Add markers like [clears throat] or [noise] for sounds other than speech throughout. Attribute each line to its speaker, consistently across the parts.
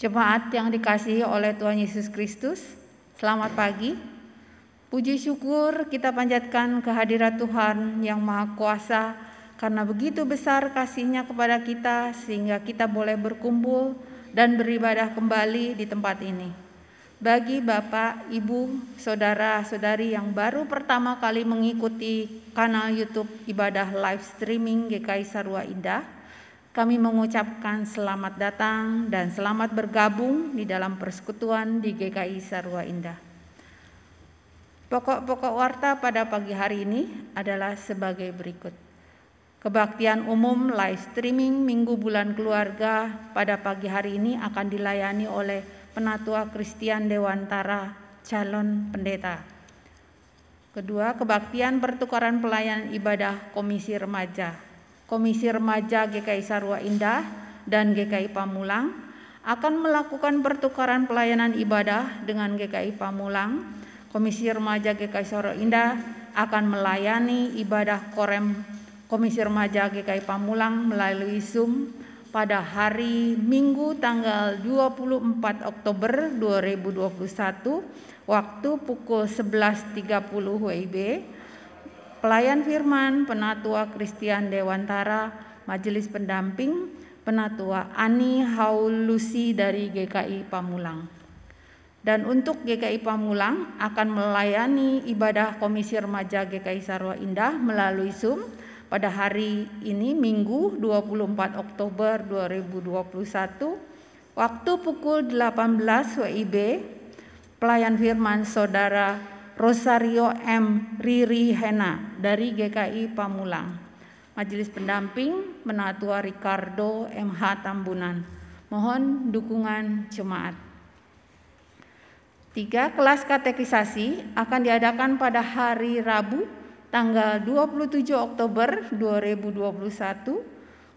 Speaker 1: Jemaat yang dikasihi oleh Tuhan Yesus Kristus, selamat pagi. Puji syukur kita panjatkan kehadirat Tuhan yang Maha Kuasa karena begitu besar kasihnya kepada kita sehingga kita boleh berkumpul dan beribadah kembali di tempat ini. Bagi Bapak, Ibu, Saudara-saudari yang baru pertama kali mengikuti kanal YouTube ibadah live streaming GKI Sarwa Indah, kami mengucapkan selamat datang dan selamat bergabung di dalam persekutuan di GKI Sarwa Indah. Pokok-pokok warta pada pagi hari ini adalah sebagai berikut. Kebaktian umum live streaming Minggu Bulan Keluarga pada pagi hari ini akan dilayani oleh Penatua Kristian Dewantara, calon pendeta. Kedua, kebaktian pertukaran pelayanan ibadah Komisi Remaja. Komisi Remaja GKI Sarwa Indah dan GKI Pamulang akan melakukan pertukaran pelayanan ibadah dengan GKI Pamulang. Komisi Remaja GKI Sarwa Indah akan melayani ibadah korem Komisi Remaja GKI Pamulang melalui Zoom pada hari Minggu tanggal 24 Oktober 2021 waktu pukul 11.30 WIB. Pelayan firman Penatua Kristian Dewantara, Majelis Pendamping Penatua Ani Haulusi dari GKI Pamulang. Dan untuk GKI Pamulang akan melayani ibadah Komisi Remaja GKI Sarwa Indah melalui Zoom pada hari ini Minggu 24 Oktober 2021 waktu pukul 18 WIB pelayan firman saudara Rosario M. Riri Hena dari GKI Pamulang. Majelis pendamping Penatua Ricardo MH Tambunan. Mohon dukungan jemaat. Tiga kelas katekisasi akan diadakan pada hari Rabu tanggal 27 Oktober 2021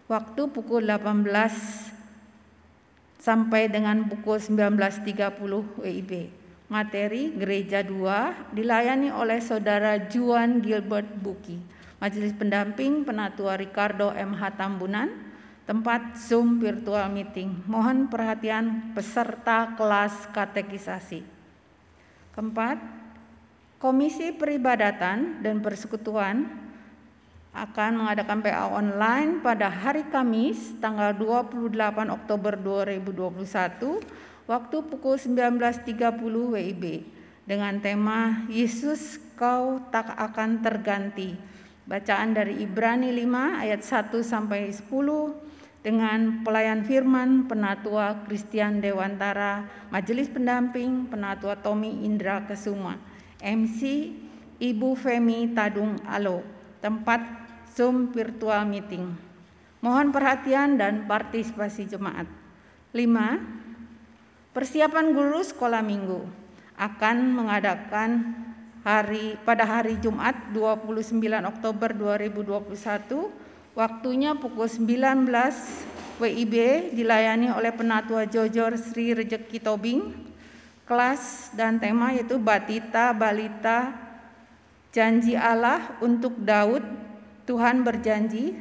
Speaker 1: waktu pukul 18 sampai dengan pukul 19.30 WIB. Materi Gereja 2 dilayani oleh Saudara Juan Gilbert Buki. Majelis pendamping Penatua Ricardo MH Tambunan, tempat Zoom virtual meeting. Mohon perhatian peserta kelas katekisasi. Keempat, Komisi Peribadatan dan Persekutuan akan mengadakan PA online pada hari Kamis tanggal 28 Oktober 2021 waktu pukul 19.30 WIB dengan tema Yesus kau tak akan terganti. Bacaan dari Ibrani 5 ayat 1 sampai 10 dengan pelayan firman Penatua Kristian Dewantara, Majelis Pendamping Penatua Tommy Indra Kesuma. MC Ibu Femi Tadung Alo, tempat Zoom virtual meeting. Mohon perhatian dan partisipasi jemaat. 5. Persiapan guru sekolah minggu akan mengadakan hari pada hari Jumat 29 Oktober 2021 waktunya pukul 19 WIB dilayani oleh Penatua Jojor Sri Rejeki Tobing. Kelas dan tema yaitu Batita Balita Janji Allah untuk Daud Tuhan berjanji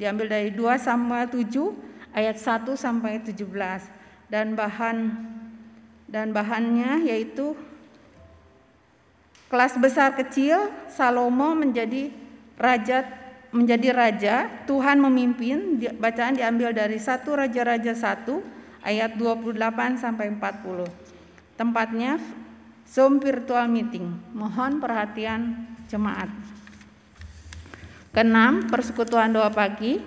Speaker 1: diambil dari 2 Samuel 7 ayat 1 sampai 17 dan bahan dan bahannya yaitu kelas besar kecil Salomo menjadi raja menjadi raja Tuhan memimpin bacaan diambil dari satu raja-raja 1 ayat 28 sampai 40 Tempatnya Zoom virtual meeting. Mohon perhatian jemaat. Keenam, persekutuan doa pagi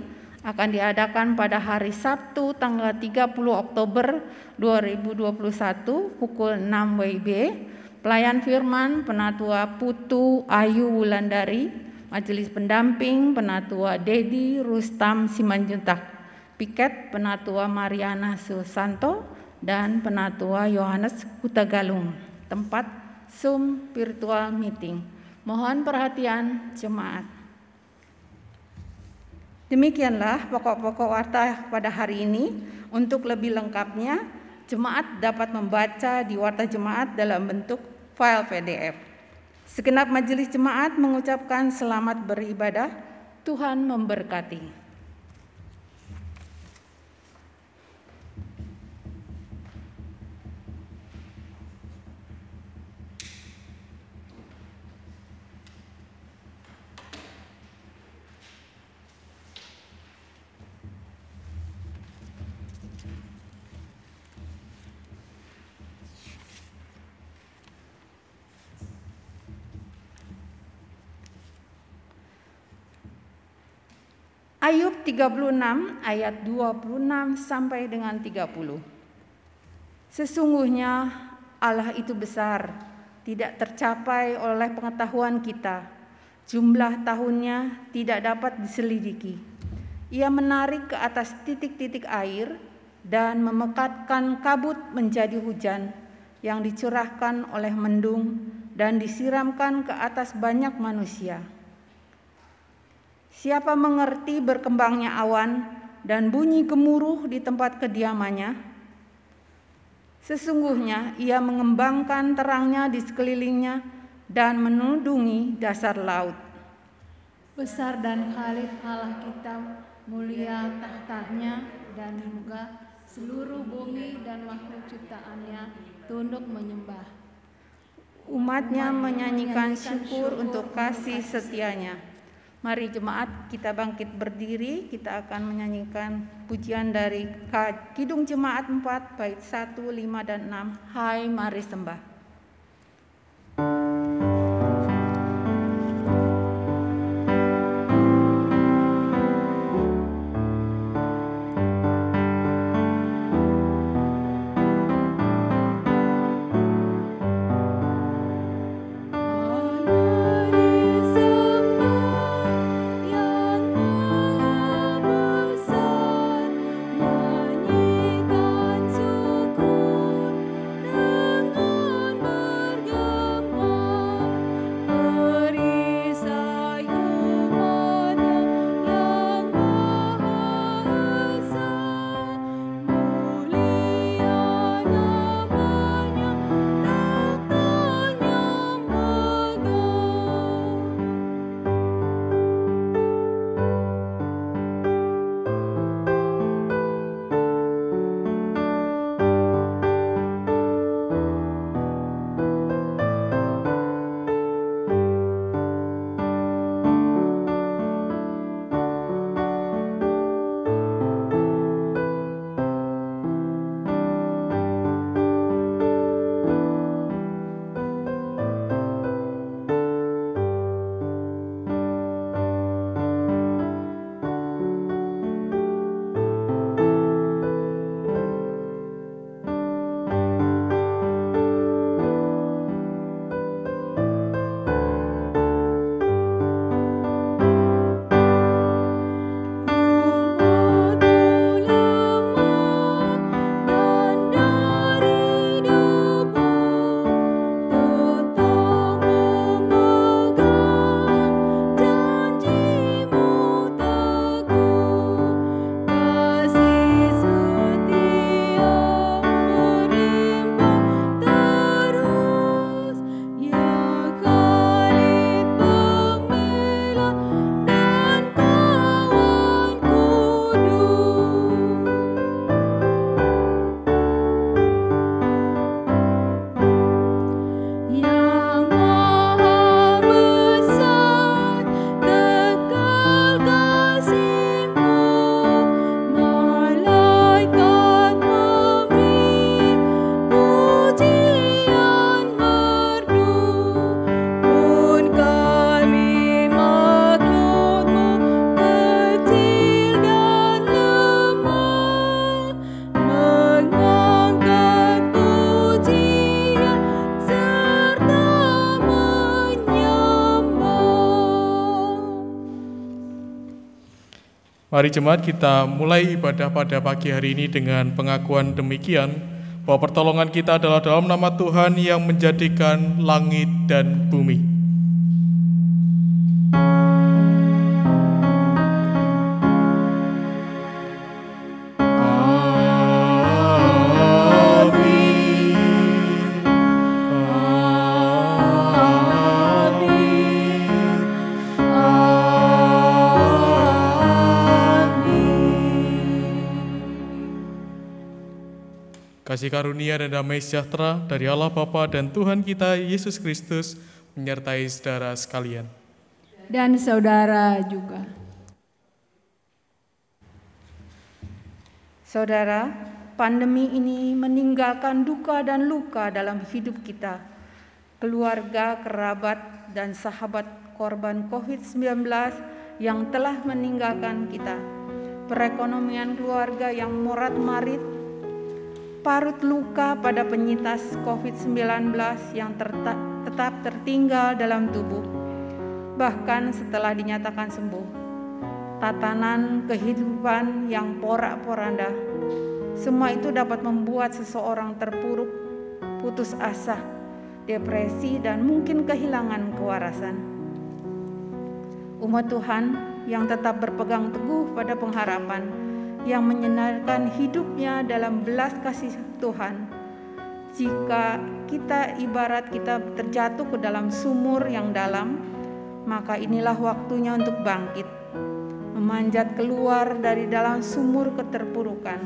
Speaker 1: akan diadakan pada hari Sabtu tanggal 30 Oktober 2021 pukul 6 WIB. Pelayan firman Penatua Putu Ayu Wulandari, Majelis Pendamping Penatua Dedi Rustam Simanjuntak, Piket Penatua Mariana Susanto, dan Penatua Yohanes Hutagalung, tempat Zoom virtual meeting. Mohon perhatian jemaat. Demikianlah pokok-pokok warta pada hari ini. Untuk lebih lengkapnya, jemaat dapat membaca di warta jemaat dalam bentuk file PDF. Segenap majelis jemaat mengucapkan selamat beribadah. Tuhan memberkati.
Speaker 2: Ayub 36 ayat 26 sampai dengan 30. Sesungguhnya Allah itu besar, tidak tercapai oleh pengetahuan kita. Jumlah tahunnya tidak dapat diselidiki. Ia menarik ke atas titik-titik air dan memekatkan kabut menjadi hujan yang dicurahkan oleh mendung dan disiramkan ke atas banyak manusia. Siapa mengerti berkembangnya awan dan bunyi gemuruh di tempat kediamannya? Sesungguhnya ia mengembangkan terangnya di sekelilingnya dan menudungi dasar laut.
Speaker 3: Besar dan khalid Allah kita, mulia tahtanya dan juga seluruh bumi dan makhluk ciptaannya tunduk menyembah.
Speaker 2: Umatnya menyanyikan syukur untuk kasih setianya. Mari jemaat kita bangkit berdiri, kita akan menyanyikan pujian dari Kidung Jemaat 4 bait 1, 5 dan 6. Hai mari sembah.
Speaker 4: Mari jemaat kita mulai ibadah pada pagi hari ini dengan pengakuan demikian bahwa pertolongan kita adalah dalam nama Tuhan yang menjadikan langit dan bumi. Karunia dan damai sejahtera dari Allah Bapa dan Tuhan kita Yesus Kristus menyertai saudara sekalian.
Speaker 3: Dan saudara juga.
Speaker 2: Saudara, pandemi ini meninggalkan duka dan luka dalam hidup kita. Keluarga, kerabat, dan sahabat korban COVID-19
Speaker 1: yang telah meninggalkan kita, perekonomian keluarga yang morat-marit, parut luka pada penyintas COVID-19 yang tetap tertinggal dalam tubuh, bahkan setelah dinyatakan sembuh. Tatanan kehidupan yang porak-poranda, semua itu dapat membuat seseorang terpuruk, putus asa, depresi, dan mungkin kehilangan kewarasan. Umat Tuhan yang tetap berpegang teguh pada pengharapan yang menyenangkan hidupnya dalam belas kasih Tuhan. Jika kita ibarat kita terjatuh ke dalam sumur yang dalam, maka inilah waktunya untuk bangkit, memanjat keluar dari dalam sumur keterpurukan.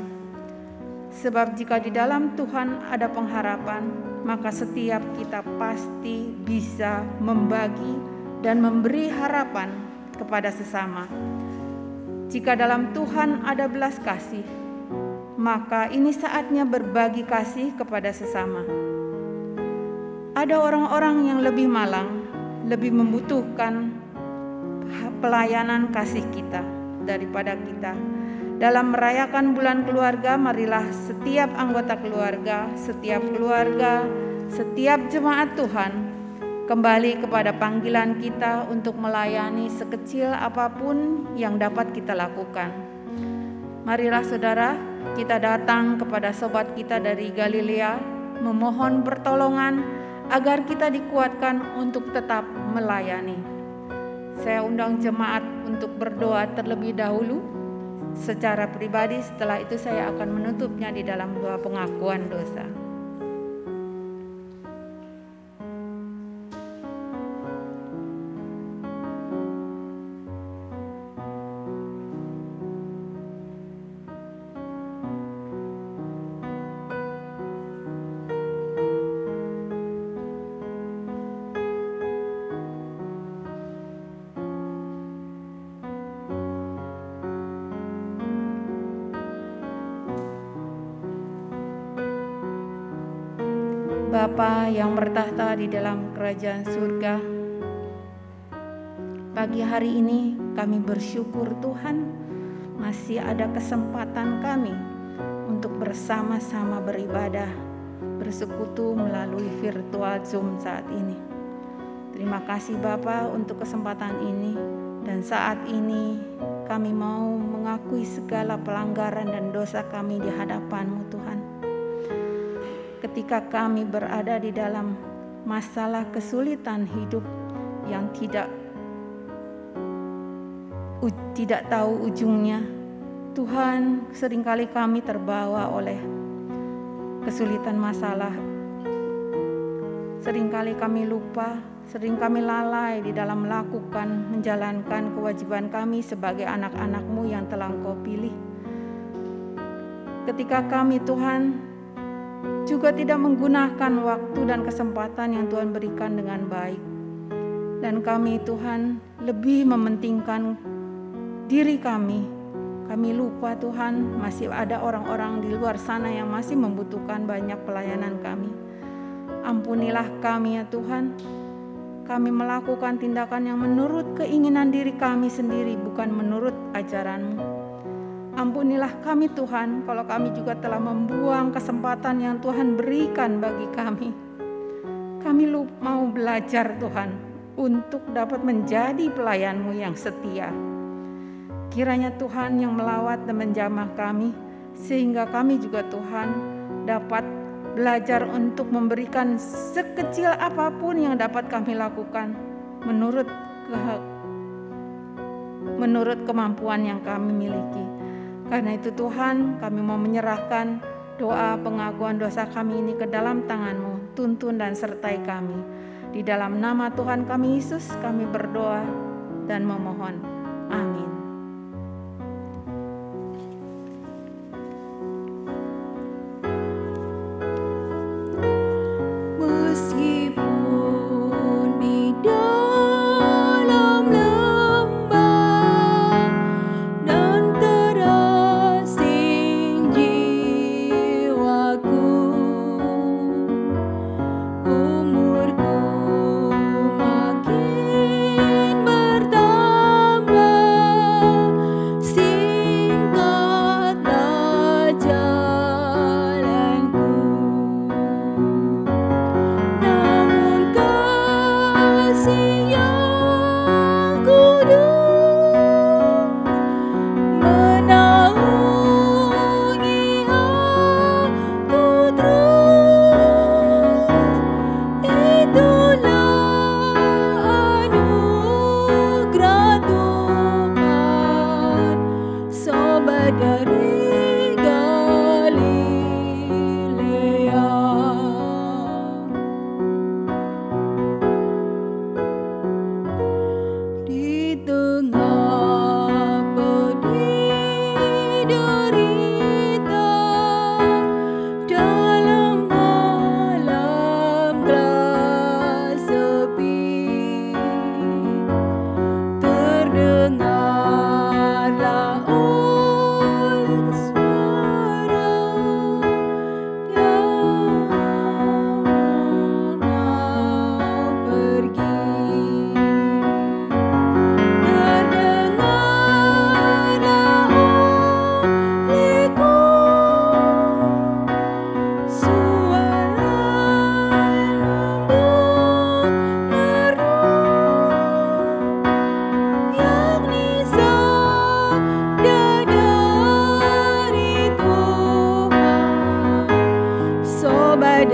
Speaker 1: Sebab jika di dalam Tuhan ada pengharapan, maka setiap kita pasti bisa membagi dan memberi harapan kepada sesama jika dalam Tuhan ada belas kasih, maka ini saatnya berbagi kasih kepada sesama. Ada orang-orang yang lebih malang, lebih membutuhkan pelayanan kasih kita daripada kita. Dalam merayakan bulan keluarga, marilah setiap anggota keluarga, setiap keluarga, setiap jemaat Tuhan kembali kepada panggilan kita untuk melayani sekecil apa pun yang dapat kita lakukan. Marilah saudara, kita datang kepada sobat kita dari Galilea memohon pertolongan agar kita dikuatkan untuk tetap melayani. Saya undang jemaat untuk berdoa terlebih dahulu secara pribadi, setelah itu saya akan menutupnya di dalam doa pengakuan dosa. Di dalam kerajaan surga, pagi hari ini kami bersyukur Tuhan masih ada kesempatan kami untuk bersama-sama beribadah, bersekutu melalui virtual Zoom saat ini. Terima kasih Bapa untuk kesempatan ini. Dan saat ini kami mau mengakui segala pelanggaran dan dosa kami di hadapan-Mu Tuhan. Ketika kami berada di dalam masalah kesulitan hidup yang tidak tidak tahu ujungnya. Tuhan, sering kali kami terbawa oleh kesulitan masalah. Seringkali kami lupa, sering kami lalai di dalam melakukan, menjalankan kewajiban kami sebagai anak-anakmu yang telah Engkau pilih. Ketika kami Tuhan juga tidak menggunakan waktu dan kesempatan yang Tuhan berikan dengan baik. Dan kami Tuhan lebih mementingkan diri kami. Kami lupa Tuhan masih ada orang-orang di luar sana yang masih membutuhkan banyak pelayanan kami. Ampunilah kami ya Tuhan. Kami melakukan tindakan yang menurut keinginan diri kami sendiri bukan menurut ajaranmu. Ampunilah kami Tuhan kalau kami juga telah membuang kesempatan yang Tuhan berikan bagi kami. Kami mau belajar Tuhan untuk dapat menjadi pelayanmu yang setia. Kiranya Tuhan yang melawat dan menjamah kami sehingga kami juga Tuhan dapat belajar untuk memberikan sekecil apa pun yang dapat kami lakukan menurut ke, menurut kemampuan yang kami miliki. Karena itu Tuhan kami mau menyerahkan doa pengakuan dosa kami ini ke dalam tanganmu. Tuntun dan sertai kami. Di dalam nama Tuhan kami Yesus kami berdoa dan memohon. Amin.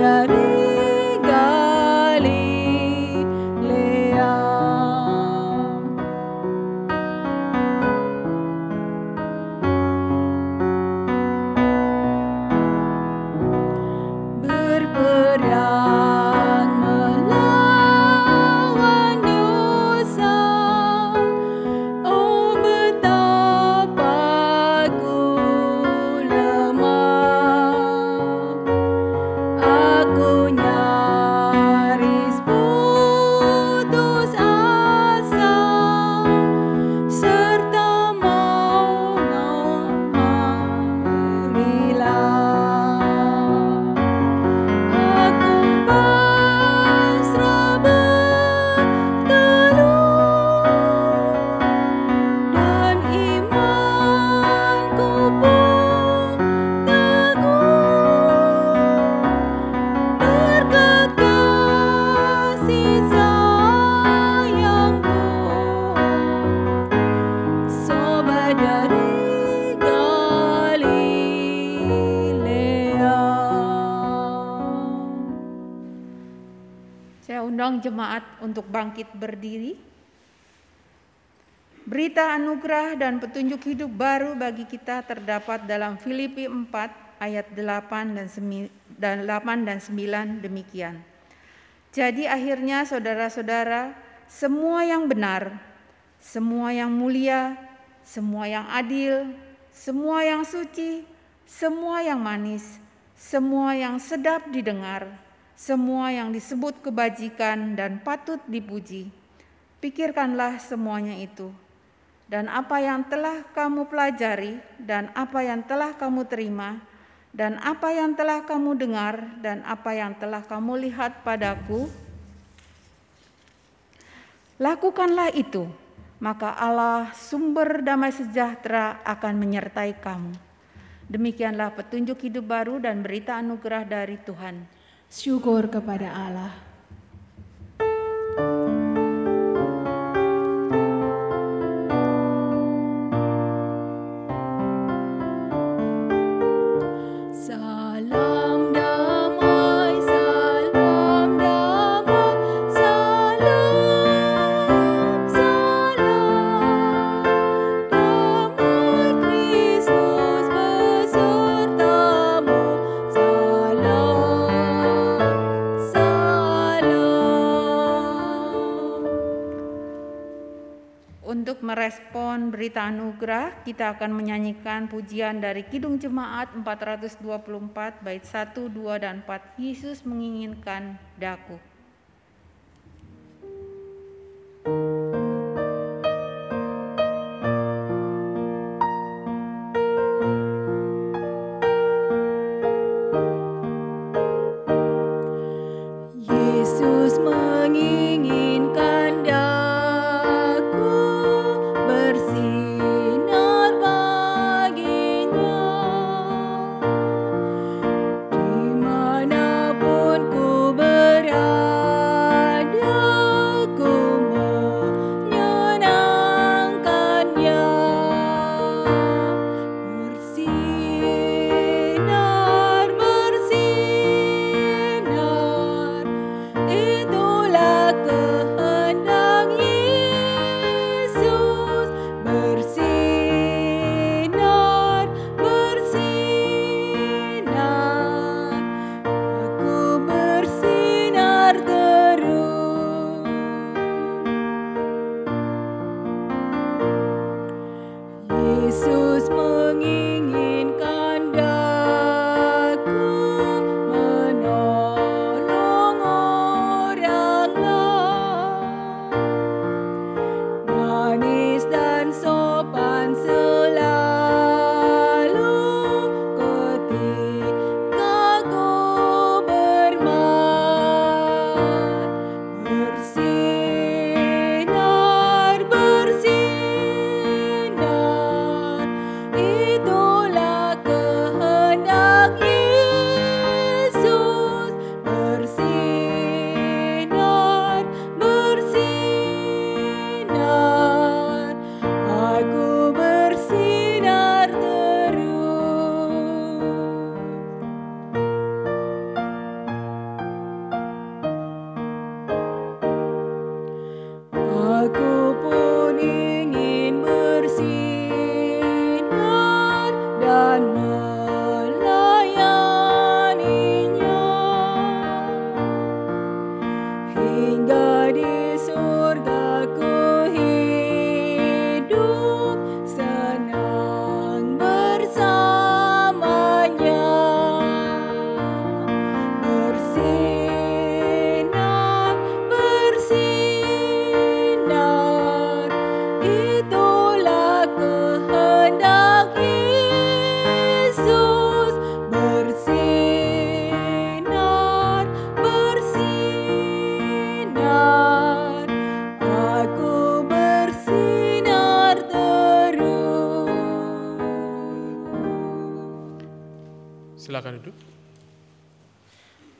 Speaker 1: Undang Anugerah dan petunjuk hidup baru bagi kita terdapat dalam Filipi 4 ayat 8 dan 8 dan 9 demikian. Jadi akhirnya saudara-saudara, semua yang benar, semua yang mulia, semua yang adil, semua yang suci, semua yang manis, semua yang sedap didengar, semua yang disebut kebajikan dan patut dipuji. Pikirkanlah semuanya itu, dan apa yang telah kamu pelajari, dan apa yang telah kamu terima, dan apa yang telah kamu dengar, dan apa yang telah kamu lihat padaku. Lakukanlah itu, maka Allah, sumber damai sejahtera, akan menyertai kamu. Demikianlah petunjuk hidup baru dan berita anugerah dari Tuhan.
Speaker 2: Syukur kepada Allah.
Speaker 1: Berita anugerah, kita akan menyanyikan pujian dari Kidung Jemaat 424 bait 1, 2 dan 4. Yesus menginginkan daku.
Speaker 2: berada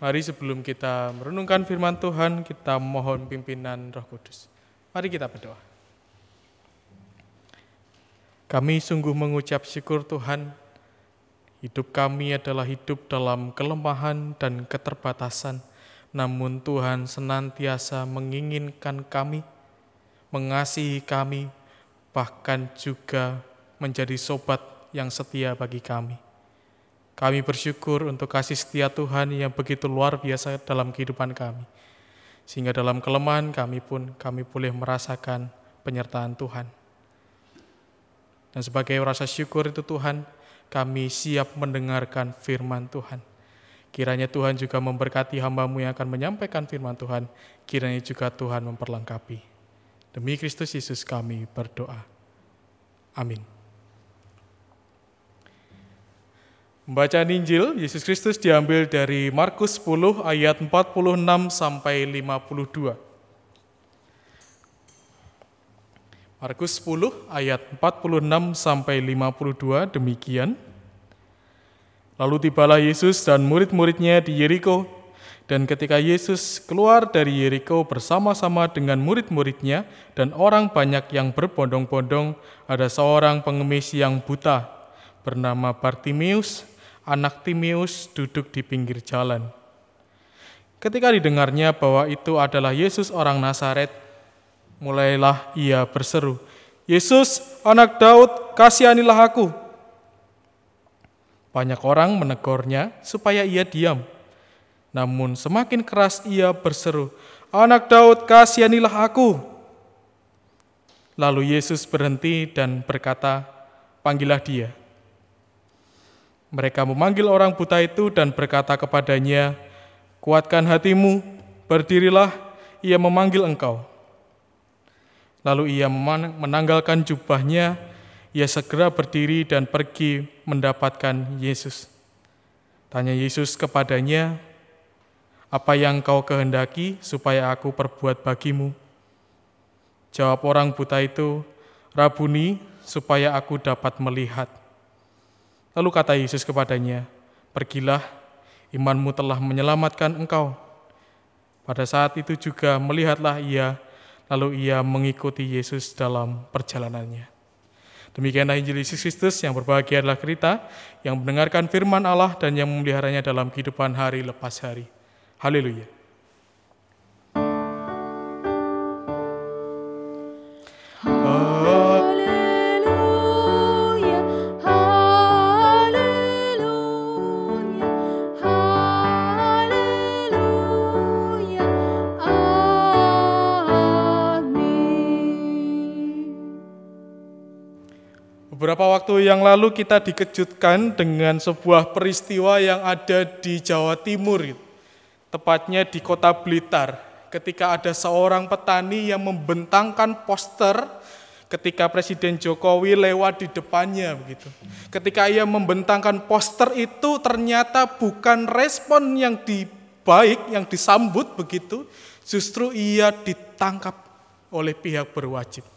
Speaker 4: Mari sebelum kita merenungkan firman Tuhan, kita mohon pimpinan Roh Kudus. Mari kita berdoa. Kami sungguh mengucap syukur Tuhan, hidup kami adalah hidup dalam kelemahan dan keterbatasan, namun Tuhan senantiasa menginginkan kami, mengasihi kami, bahkan juga menjadi sobat yang setia bagi kami. Kami bersyukur untuk kasih setia Tuhan yang begitu luar biasa dalam kehidupan kami. Sehingga dalam kelemahan kami pun kami boleh merasakan penyertaan Tuhan. Dan sebagai rasa syukur itu Tuhan, kami siap mendengarkan firman Tuhan. Kiranya Tuhan juga memberkati hambamu yang akan menyampaikan firman Tuhan. Kiranya juga Tuhan memperlengkapi. Demi Kristus Yesus kami berdoa. Amin. Bacaan Injil Yesus Kristus diambil dari Markus 10 ayat 46 sampai 52. Markus 10 ayat 46 sampai 52 demikian. Lalu tibalah Yesus dan murid-muridnya di Yeriko dan ketika Yesus keluar dari Yeriko bersama-sama dengan murid-muridnya dan orang banyak yang berbondong-bondong, ada seorang pengemis yang buta bernama Bartimius anak Timius duduk di pinggir jalan. Ketika didengarnya bahwa itu adalah Yesus orang Nazaret, mulailah ia berseru, Yesus, anak Daud, kasihanilah aku. Banyak orang menegurnya supaya ia diam. Namun semakin keras ia berseru, Anak Daud, kasihanilah aku. Lalu Yesus berhenti dan berkata, Panggillah dia. Mereka memanggil orang buta itu dan berkata kepadanya, "Kuatkan hatimu, berdirilah, ia memanggil engkau." Lalu ia menanggalkan jubahnya, ia segera berdiri dan pergi mendapatkan Yesus. Tanya Yesus kepadanya, "Apa yang kau kehendaki supaya aku perbuat bagimu?" Jawab orang buta itu, "Rabuni, supaya aku dapat melihat." Lalu kata Yesus kepadanya, "Pergilah, imanmu telah menyelamatkan engkau." Pada saat itu juga melihatlah ia, lalu ia mengikuti Yesus dalam perjalanannya. Demikianlah Injil Yesus Kristus yang berbahagia adalah kita yang mendengarkan firman Allah dan yang memeliharanya dalam kehidupan hari lepas hari. Haleluya. Beberapa waktu yang lalu kita dikejutkan dengan sebuah peristiwa yang ada di Jawa Timur, tepatnya di kota Blitar, ketika ada seorang petani yang membentangkan poster ketika Presiden Jokowi lewat di depannya begitu. Ketika ia membentangkan poster itu ternyata bukan respon yang dibaik, yang disambut begitu, justru ia ditangkap oleh pihak berwajib.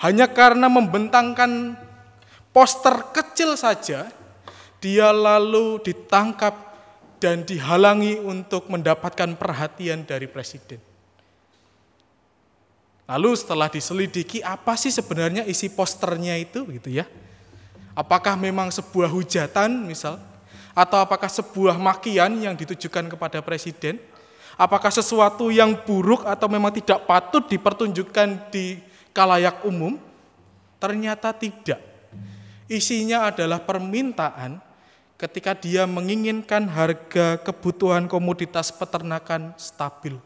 Speaker 4: Hanya karena membentangkan poster kecil saja, dia lalu ditangkap dan dihalangi untuk mendapatkan perhatian dari presiden. Lalu setelah diselidiki apa sih sebenarnya isi posternya itu gitu ya? Apakah memang sebuah hujatan misal atau apakah sebuah makian yang ditujukan kepada presiden? Apakah sesuatu yang buruk atau memang tidak patut dipertunjukkan di kalayak umum? Ternyata tidak. Isinya adalah permintaan ketika dia menginginkan harga kebutuhan komoditas peternakan stabil.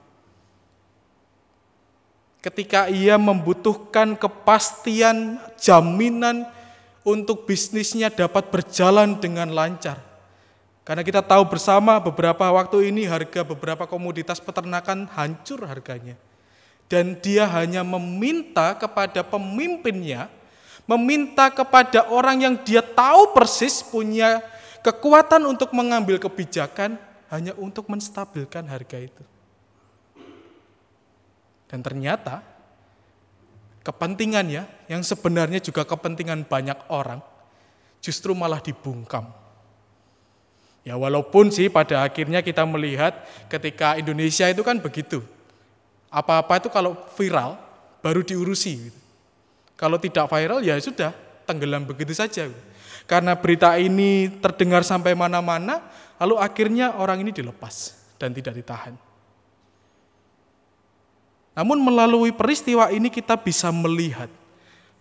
Speaker 4: Ketika ia membutuhkan kepastian jaminan untuk bisnisnya dapat berjalan dengan lancar. Karena kita tahu bersama beberapa waktu ini harga beberapa komoditas peternakan hancur harganya dan dia hanya meminta kepada pemimpinnya, meminta kepada orang yang dia tahu persis punya kekuatan untuk mengambil kebijakan hanya untuk menstabilkan harga itu. Dan ternyata kepentingannya yang sebenarnya juga kepentingan banyak orang justru malah dibungkam. Ya walaupun sih pada akhirnya kita melihat ketika Indonesia itu kan begitu. Apa-apa itu kalau viral baru diurusi. Gitu. Kalau tidak viral ya sudah tenggelam begitu saja. Karena berita ini terdengar sampai mana-mana, lalu akhirnya orang ini dilepas dan tidak ditahan. Namun melalui peristiwa ini kita bisa melihat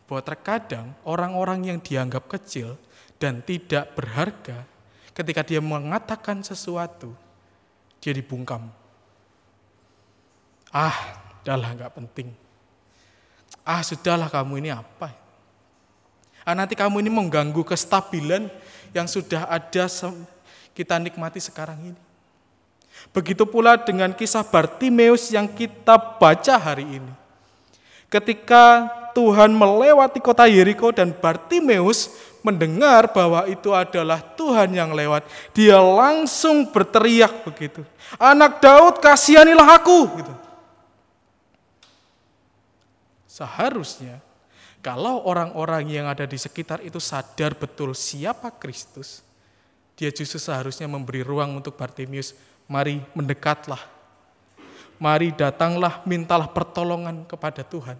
Speaker 4: bahwa terkadang orang-orang yang dianggap kecil dan tidak berharga ketika dia mengatakan sesuatu, dia dibungkam. Ah, udahlah nggak penting. Ah, sudahlah kamu ini apa? Ah, nanti kamu ini mengganggu kestabilan yang sudah ada kita nikmati sekarang ini. Begitu pula dengan kisah Bartimeus yang kita baca hari ini. Ketika Tuhan melewati kota Yeriko dan Bartimeus mendengar bahwa itu adalah Tuhan yang lewat, dia langsung berteriak begitu. Anak Daud kasihanilah aku. Gitu. Seharusnya kalau orang-orang yang ada di sekitar itu sadar betul siapa Kristus, dia justru seharusnya memberi ruang untuk Bartimius, mari mendekatlah. Mari datanglah, mintalah pertolongan kepada Tuhan.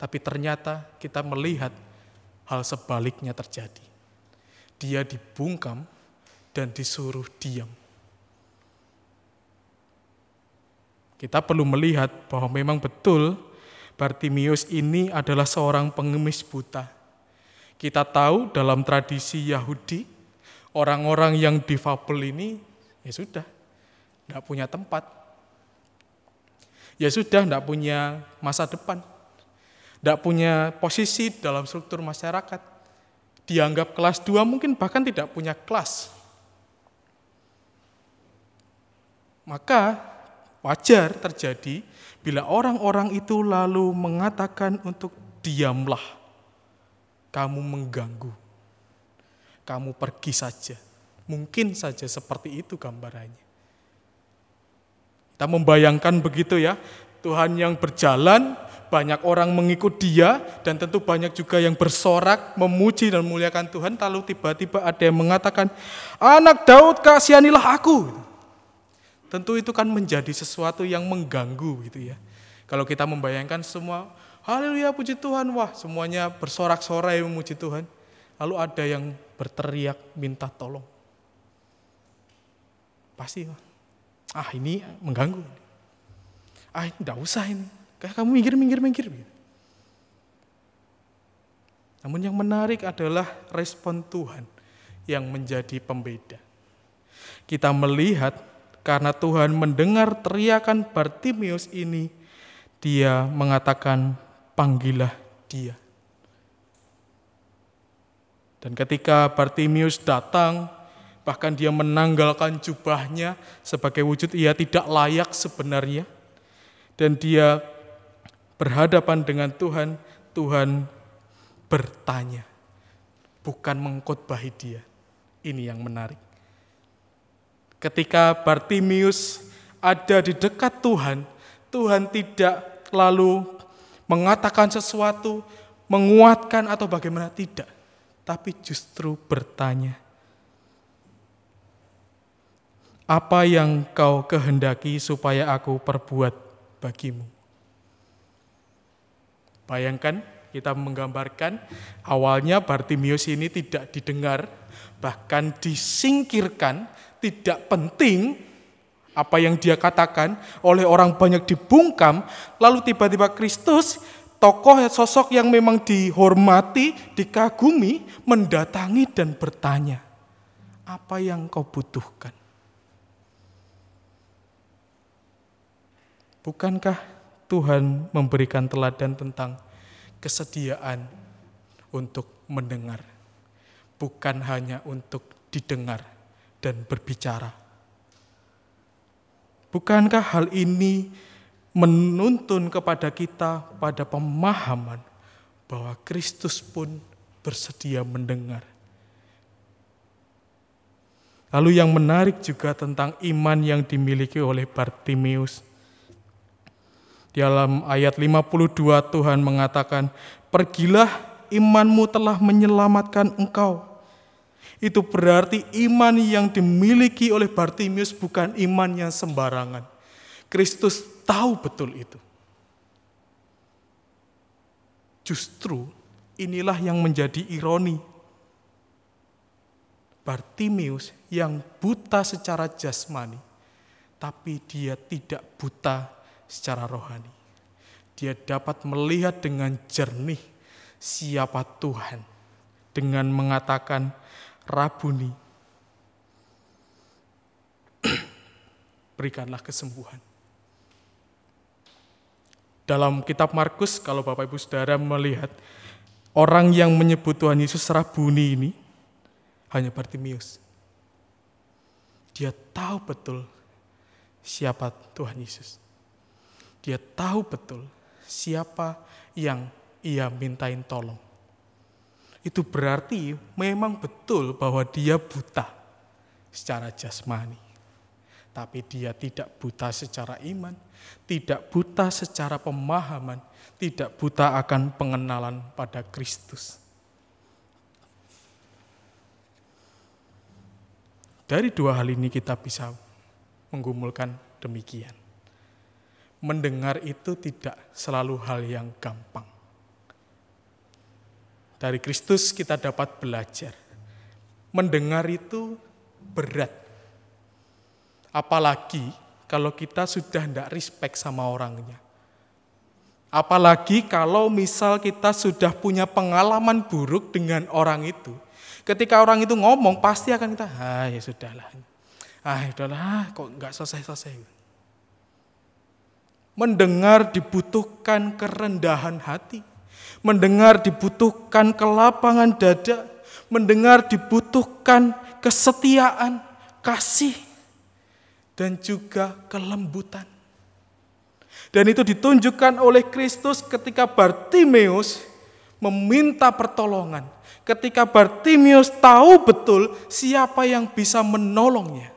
Speaker 4: Tapi ternyata kita melihat hal sebaliknya terjadi. Dia dibungkam dan disuruh diam. Kita perlu melihat bahwa memang betul Bartimius ini adalah seorang pengemis buta. Kita tahu dalam tradisi Yahudi, orang-orang yang difabel ini ya sudah, tidak punya tempat. Ya sudah, tidak punya masa depan tidak punya posisi dalam struktur masyarakat. Dianggap kelas 2 mungkin bahkan tidak punya kelas. Maka wajar terjadi bila orang-orang itu lalu mengatakan untuk diamlah. Kamu mengganggu. Kamu pergi saja. Mungkin saja seperti itu gambarannya. Kita membayangkan begitu ya, Tuhan yang berjalan banyak orang mengikut dia dan tentu banyak juga yang bersorak memuji dan memuliakan Tuhan lalu tiba-tiba ada yang mengatakan anak Daud kasihanilah aku tentu itu kan menjadi sesuatu yang mengganggu gitu ya. Kalau kita membayangkan semua haleluya puji Tuhan. Wah semuanya bersorak-sorai memuji Tuhan. Lalu ada yang berteriak minta tolong. Pasti ah ini mengganggu ah ini tidak usah ini. Kayak kamu minggir, minggir, minggir. Namun yang menarik adalah respon Tuhan yang menjadi pembeda. Kita melihat karena Tuhan mendengar teriakan Bartimius ini, dia mengatakan, panggillah dia. Dan ketika Bartimius datang, bahkan dia menanggalkan jubahnya sebagai wujud ia tidak layak sebenarnya. Dan dia berhadapan dengan Tuhan, Tuhan bertanya, bukan mengkotbahi dia. Ini yang menarik. Ketika Bartimius ada di dekat Tuhan, Tuhan tidak lalu mengatakan sesuatu, menguatkan atau bagaimana, tidak. Tapi justru bertanya, apa yang kau kehendaki supaya aku perbuat bagimu? Bayangkan kita menggambarkan awalnya Bartimius ini tidak didengar, bahkan disingkirkan, tidak penting apa yang dia katakan oleh orang banyak dibungkam, lalu tiba-tiba Kristus, tokoh sosok yang memang dihormati, dikagumi, mendatangi dan bertanya, apa yang kau butuhkan? Bukankah Tuhan memberikan teladan tentang kesediaan untuk mendengar, bukan hanya untuk didengar dan berbicara. Bukankah hal ini menuntun kepada kita pada pemahaman bahwa Kristus pun bersedia mendengar? Lalu yang menarik juga tentang iman yang dimiliki oleh Bartimius dalam ayat 52 Tuhan mengatakan, "Pergilah, imanmu telah menyelamatkan engkau." Itu berarti iman yang dimiliki oleh Bartimius bukan iman yang sembarangan. Kristus tahu betul itu. Justru inilah yang menjadi ironi. Bartimius yang buta secara jasmani, tapi dia tidak buta secara rohani. Dia dapat melihat dengan jernih siapa Tuhan dengan mengatakan Rabuni. [clears throat] Berikanlah kesembuhan. Dalam kitab Markus, kalau Bapak Ibu Saudara melihat orang yang menyebut Tuhan Yesus Rabuni ini hanya Bartimius. Dia tahu betul siapa Tuhan Yesus. Dia tahu betul siapa yang ia mintain tolong. Itu berarti memang betul bahwa dia buta secara jasmani. Tapi dia tidak buta secara iman, tidak buta secara pemahaman, tidak buta akan pengenalan pada Kristus. Dari dua hal ini kita bisa menggumulkan demikian. Mendengar itu tidak selalu hal yang gampang. Dari Kristus kita dapat belajar. Mendengar itu berat. Apalagi kalau kita sudah tidak respect sama orangnya. Apalagi kalau misal kita sudah punya pengalaman buruk dengan orang itu. Ketika orang itu ngomong pasti akan kita, ah ya sudahlah. Ah ya sudahlah, ah, kok nggak selesai-selesai. Mendengar dibutuhkan kerendahan hati. Mendengar dibutuhkan kelapangan dada. Mendengar dibutuhkan kesetiaan, kasih, dan juga kelembutan. Dan itu ditunjukkan oleh Kristus ketika Bartimeus meminta pertolongan ketika Bartimius tahu betul siapa yang bisa menolongnya.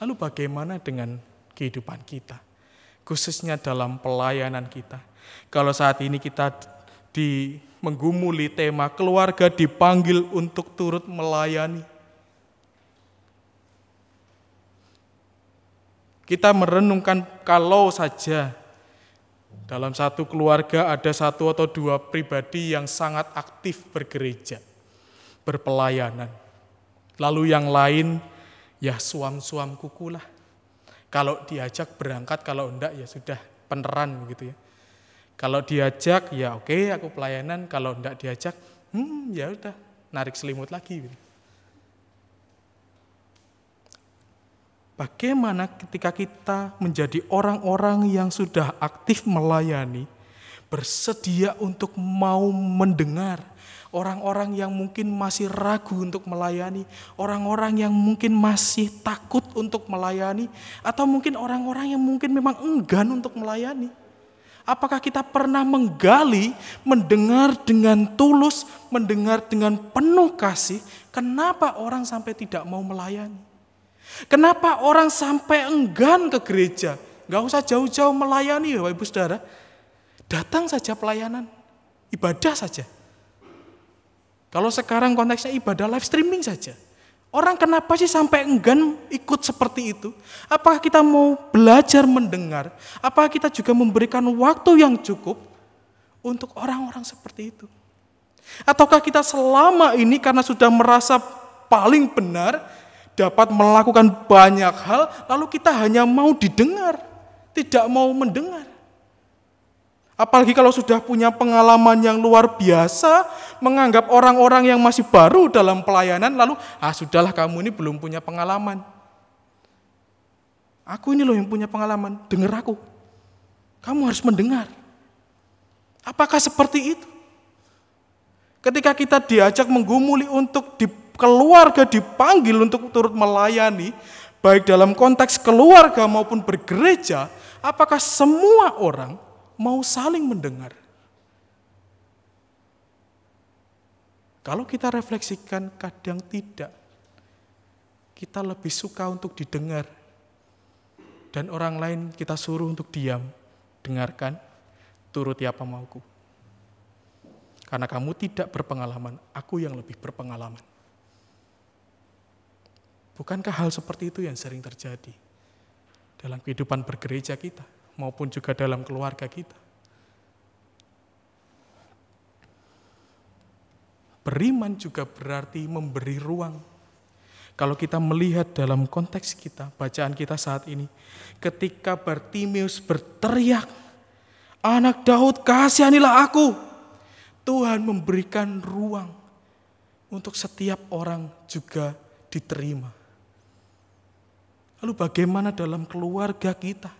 Speaker 4: Lalu bagaimana dengan kehidupan kita? Khususnya dalam pelayanan kita. Kalau saat ini kita di menggumuli tema keluarga dipanggil untuk turut melayani. Kita merenungkan kalau saja dalam satu keluarga ada satu atau dua pribadi yang sangat aktif bergereja, berpelayanan. Lalu yang lain ya suam-suam kuku lah. Kalau diajak berangkat, kalau enggak ya sudah peneran gitu ya. Kalau diajak ya oke aku pelayanan, kalau enggak diajak hmm ya udah narik selimut lagi gitu. Bagaimana ketika kita menjadi orang-orang yang sudah aktif melayani, bersedia untuk mau mendengar, orang-orang yang mungkin masih ragu untuk melayani, orang-orang yang mungkin masih takut untuk melayani, atau mungkin orang-orang yang mungkin memang enggan untuk melayani. Apakah kita pernah menggali, mendengar dengan tulus, mendengar dengan penuh kasih, kenapa orang sampai tidak mau melayani? Kenapa orang sampai enggan ke gereja? Gak usah jauh-jauh melayani ya Bapak Ibu Saudara. Datang saja pelayanan, ibadah saja. Kalau sekarang konteksnya ibadah live streaming saja. Orang kenapa sih sampai enggan ikut seperti itu? Apakah kita mau belajar mendengar? Apakah kita juga memberikan waktu yang cukup untuk orang-orang seperti itu? Ataukah kita selama ini karena sudah merasa paling benar, dapat melakukan banyak hal, lalu kita hanya mau didengar, tidak mau mendengar. Apalagi kalau sudah punya pengalaman yang luar biasa, menganggap orang-orang yang masih baru dalam pelayanan, lalu, ah sudahlah kamu ini belum punya pengalaman. Aku ini loh yang punya pengalaman, dengar aku. Kamu harus mendengar. Apakah seperti itu? Ketika kita diajak menggumuli untuk di keluarga dipanggil untuk turut melayani, baik dalam konteks keluarga maupun bergereja, apakah semua orang mau saling mendengar? Kalau kita refleksikan, kadang tidak. Kita lebih suka untuk didengar, dan orang lain kita suruh untuk diam, dengarkan, turuti apa mauku. Karena kamu tidak berpengalaman, aku yang lebih berpengalaman. Bukankah hal seperti itu yang sering terjadi dalam kehidupan bergereja kita maupun juga dalam keluarga kita? Beriman juga berarti memberi ruang. Kalau kita melihat dalam konteks kita, bacaan kita saat ini, ketika Bartimius berteriak, "Anak Daud, kasihanilah aku!" Tuhan memberikan ruang untuk setiap orang juga diterima. Lalu bagaimana dalam keluarga kita?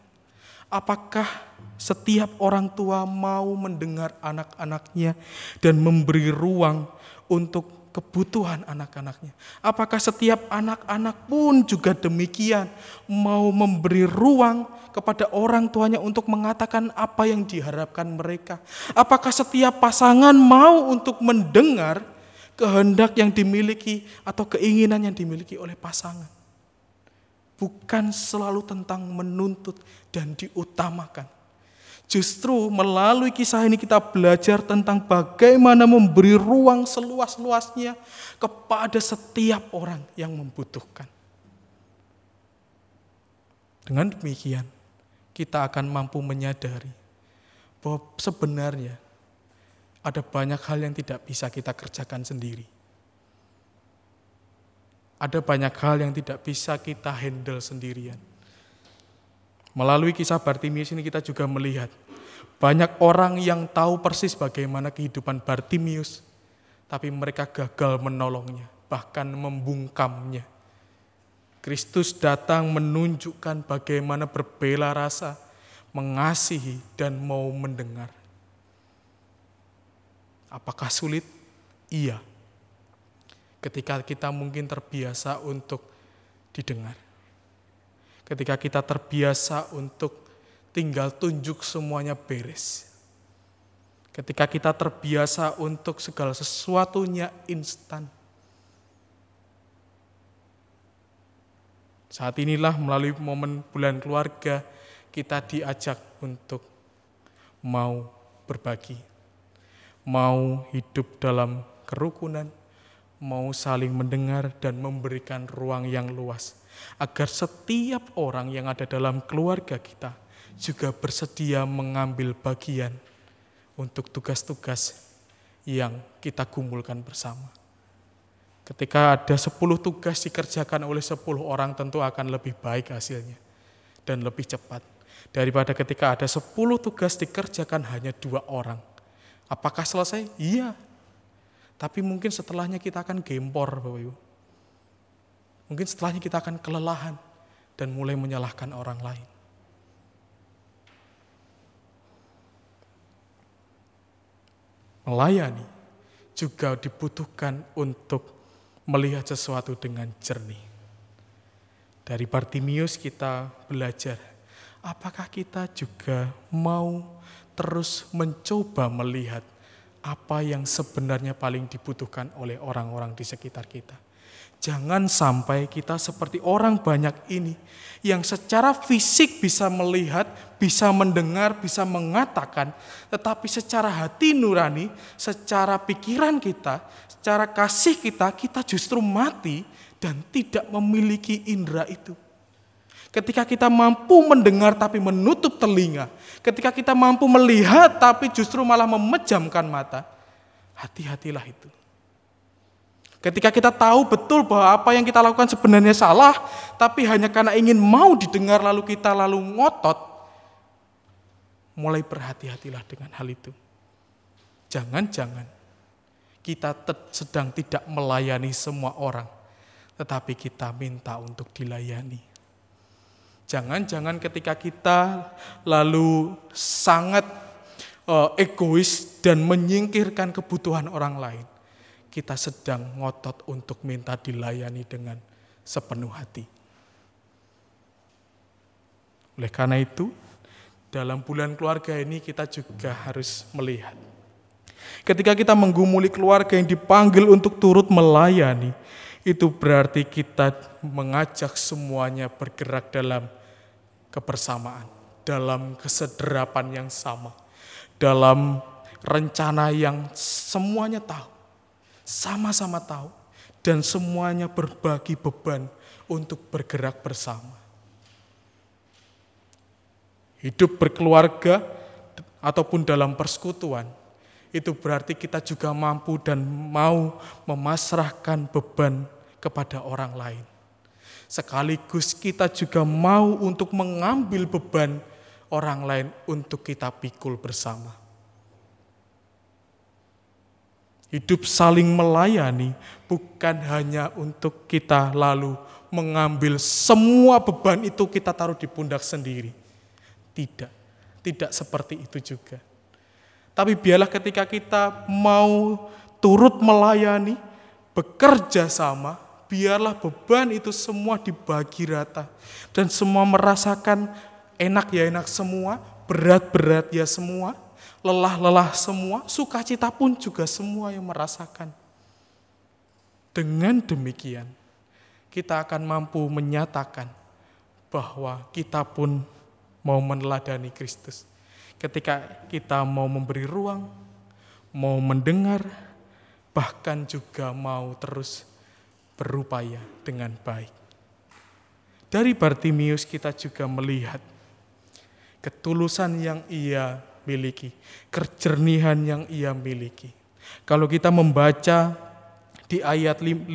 Speaker 4: Apakah setiap orang tua mau mendengar anak-anaknya dan memberi ruang untuk kebutuhan anak-anaknya? Apakah setiap anak-anak pun juga demikian mau memberi ruang kepada orang tuanya untuk mengatakan apa yang diharapkan mereka? Apakah setiap pasangan mau untuk mendengar kehendak yang dimiliki atau keinginan yang dimiliki oleh pasangan? Bukan selalu tentang menuntut dan diutamakan. Justru melalui kisah ini kita belajar tentang bagaimana memberi ruang seluas-luasnya kepada setiap orang yang membutuhkan. Dengan demikian, kita akan mampu menyadari bahwa sebenarnya ada banyak hal yang tidak bisa kita kerjakan sendiri ada banyak hal yang tidak bisa kita handle sendirian. Melalui kisah Bartimius ini kita juga melihat banyak orang yang tahu persis bagaimana kehidupan Bartimius, tapi mereka gagal menolongnya, bahkan membungkamnya. Kristus datang menunjukkan bagaimana berbela rasa, mengasihi, dan mau mendengar. Apakah sulit? Iya ketika kita mungkin terbiasa untuk didengar. Ketika kita terbiasa untuk tinggal tunjuk semuanya beres. Ketika kita terbiasa untuk segala sesuatunya instan. Saat inilah melalui momen bulan keluarga kita diajak untuk mau berbagi, mau hidup dalam kerukunan, mau saling mendengar dan memberikan ruang yang luas, agar setiap orang yang ada dalam keluarga kita juga bersedia mengambil bagian untuk tugas-tugas yang kita kumpulkan bersama. Ketika ada 10 tugas dikerjakan oleh 10 orang tentu akan lebih baik hasilnya dan lebih cepat daripada ketika ada 10 tugas dikerjakan hanya dua orang. Apakah selesai? Iya, tapi mungkin setelahnya kita akan gempor Bapak Ibu. Mungkin setelahnya kita akan kelelahan dan mulai menyalahkan orang lain. Melayani juga dibutuhkan untuk melihat sesuatu dengan jernih. Dari Bartimius kita belajar, apakah kita juga mau terus mencoba melihat apa yang sebenarnya paling dibutuhkan oleh orang-orang di sekitar kita. Jangan sampai kita seperti orang banyak ini yang secara fisik bisa melihat, bisa mendengar, bisa mengatakan, tetapi secara hati nurani, secara pikiran kita, secara kasih kita, kita justru mati dan tidak memiliki indera itu. Ketika kita mampu mendengar tapi menutup telinga, ketika kita mampu melihat tapi justru malah memejamkan mata, hati-hatilah itu. Ketika kita tahu betul bahwa apa yang kita lakukan sebenarnya salah, tapi hanya karena ingin mau didengar lalu kita lalu ngotot, mulai berhati-hatilah dengan hal itu. Jangan-jangan kita sedang tidak melayani semua orang, tetapi kita minta untuk dilayani. Jangan-jangan ketika kita lalu sangat uh, egois dan menyingkirkan kebutuhan orang lain, kita sedang ngotot untuk minta dilayani dengan sepenuh hati. Oleh karena itu, dalam bulan keluarga ini kita juga harus melihat. Ketika kita menggumuli keluarga yang dipanggil untuk turut melayani, itu berarti kita mengajak semuanya bergerak dalam kebersamaan, dalam kesederapan yang sama, dalam rencana yang semuanya tahu, sama-sama tahu, dan semuanya berbagi beban untuk bergerak bersama. Hidup berkeluarga ataupun dalam persekutuan, itu berarti kita juga mampu dan mau memasrahkan beban kepada orang lain. Sekaligus kita juga mau untuk mengambil beban orang lain untuk kita pikul bersama. Hidup saling melayani bukan hanya untuk kita lalu mengambil semua beban itu kita taruh di pundak sendiri. Tidak, tidak seperti itu juga. Tapi biarlah ketika kita mau turut melayani, bekerja sama, biarlah beban itu semua dibagi rata. Dan semua merasakan enak ya enak semua, berat-berat ya semua, lelah-lelah semua, sukacita pun juga semua yang merasakan. Dengan demikian, kita akan mampu menyatakan bahwa kita pun mau meneladani Kristus. Ketika kita mau memberi ruang, mau mendengar, bahkan juga mau terus berupaya dengan baik. Dari Bartimius kita juga melihat ketulusan yang ia miliki, kejernihan yang ia miliki. Kalau kita membaca di ayat 52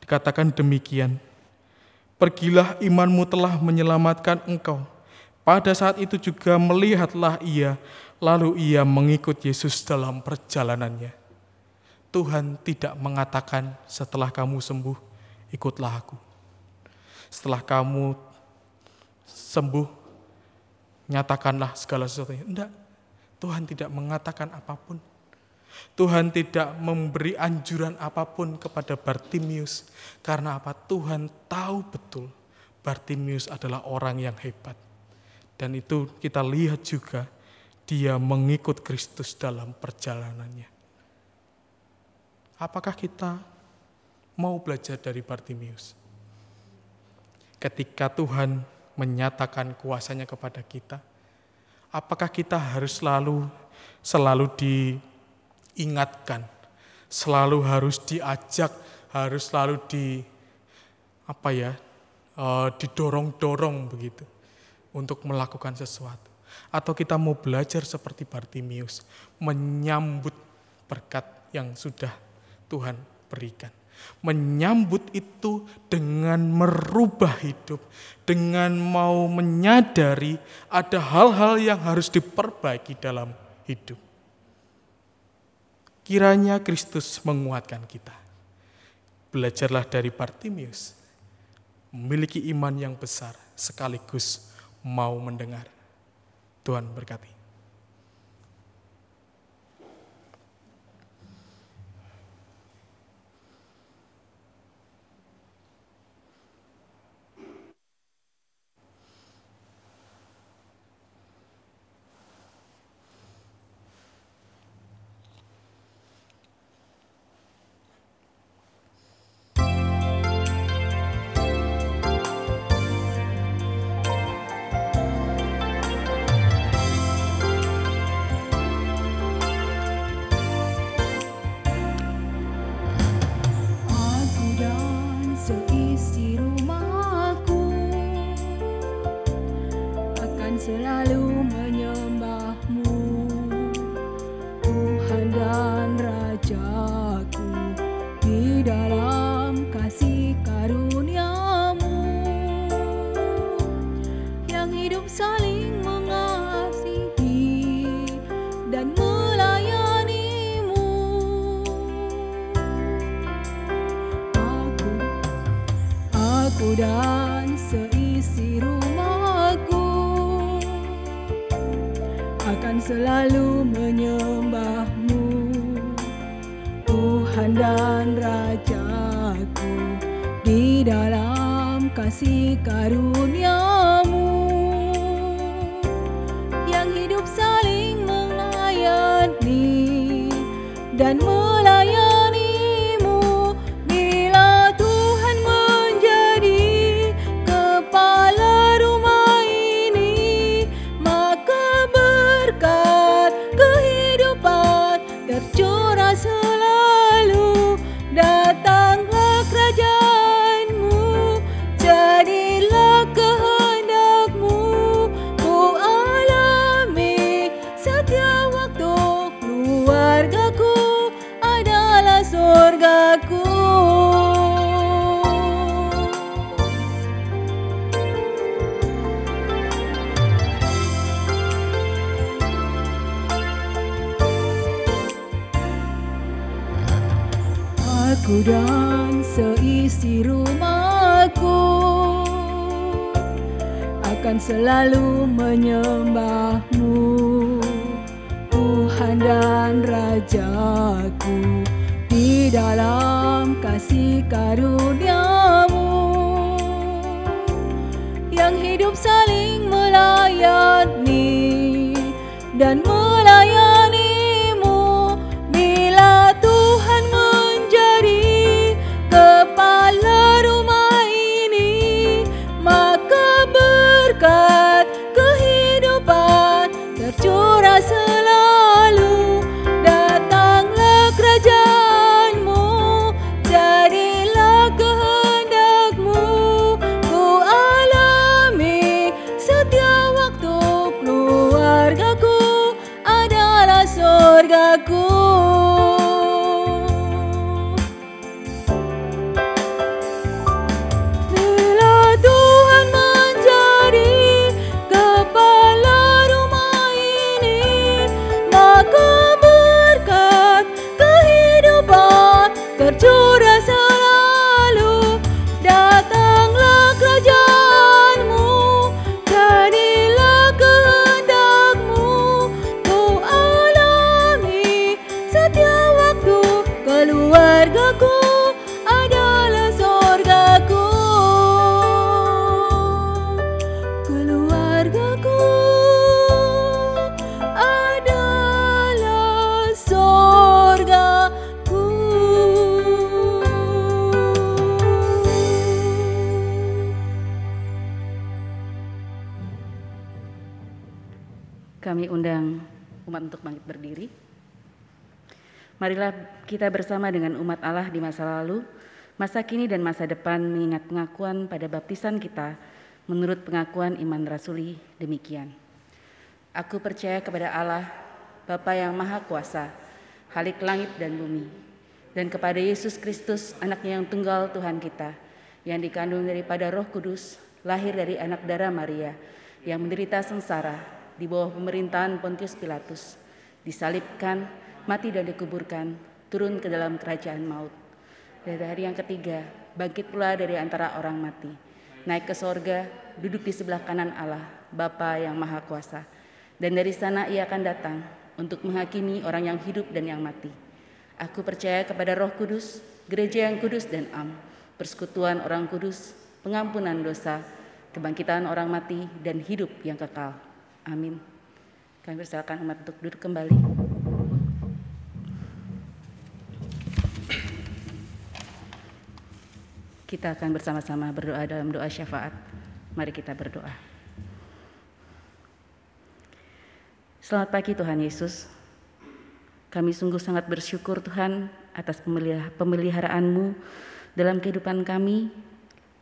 Speaker 4: dikatakan demikian. Pergilah imanmu telah menyelamatkan engkau. Pada saat itu juga melihatlah ia, lalu ia mengikut Yesus dalam perjalanannya. Tuhan tidak mengatakan setelah kamu sembuh, ikutlah aku. Setelah kamu sembuh, nyatakanlah segala sesuatunya. Enggak, Tuhan tidak mengatakan apa pun. Tuhan tidak memberi anjuran apa pun kepada Bartimius. Karena apa? Tuhan tahu betul Bartimius adalah orang yang hebat. Dan itu kita lihat juga dia mengikut Kristus dalam perjalanannya. Apakah kita mau belajar dari Bartimius? Ketika Tuhan menyatakan kuasanya kepada kita? Apakah kita harus selalu selalu diingatkan, selalu harus diajak, harus selalu di apa ya, uh, didorong-dorong begitu untuk melakukan sesuatu? Atau kita mau belajar seperti Bartimius, menyambut berkat yang sudah Tuhan berikan menyambut itu dengan merubah hidup, dengan mau menyadari ada hal-hal yang harus diperbaiki dalam hidup. Kiranya Kristus menguatkan kita. Belajarlah dari Bartimius, memiliki iman yang besar sekaligus mau mendengar. Tuhan berkati.
Speaker 5: Marilah kita bersama dengan umat Allah di masa lalu, masa kini dan masa depan mengingat pengakuan pada baptisan kita menurut pengakuan iman rasuli demikian. Aku percaya kepada Allah, Bapa yang Maha Kuasa, Halik langit dan bumi, dan kepada Yesus Kristus, anaknya yang tunggal Tuhan kita, yang dikandung daripada roh kudus, lahir dari anak darah Maria, yang menderita sengsara di bawah pemerintahan Pontius Pilatus, disalibkan, mati dan dikuburkan, turun ke dalam kerajaan maut. Dari hari yang ketiga, bangkit pula dari antara orang mati, naik ke sorga, duduk di sebelah kanan Allah, Bapa yang Maha Kuasa. Dan dari sana ia akan datang untuk menghakimi orang yang hidup dan yang mati. Aku percaya kepada roh kudus, gereja yang kudus dan am, persekutuan orang kudus, pengampunan dosa, kebangkitan orang mati, dan hidup yang kekal. Amin. Kami persilakan umat untuk duduk kembali. Kita akan bersama-sama berdoa dalam doa syafaat. Mari kita berdoa. Selamat pagi Tuhan Yesus. Kami sungguh sangat bersyukur Tuhan atas pemelihara- pemeliharaanmu dalam kehidupan kami,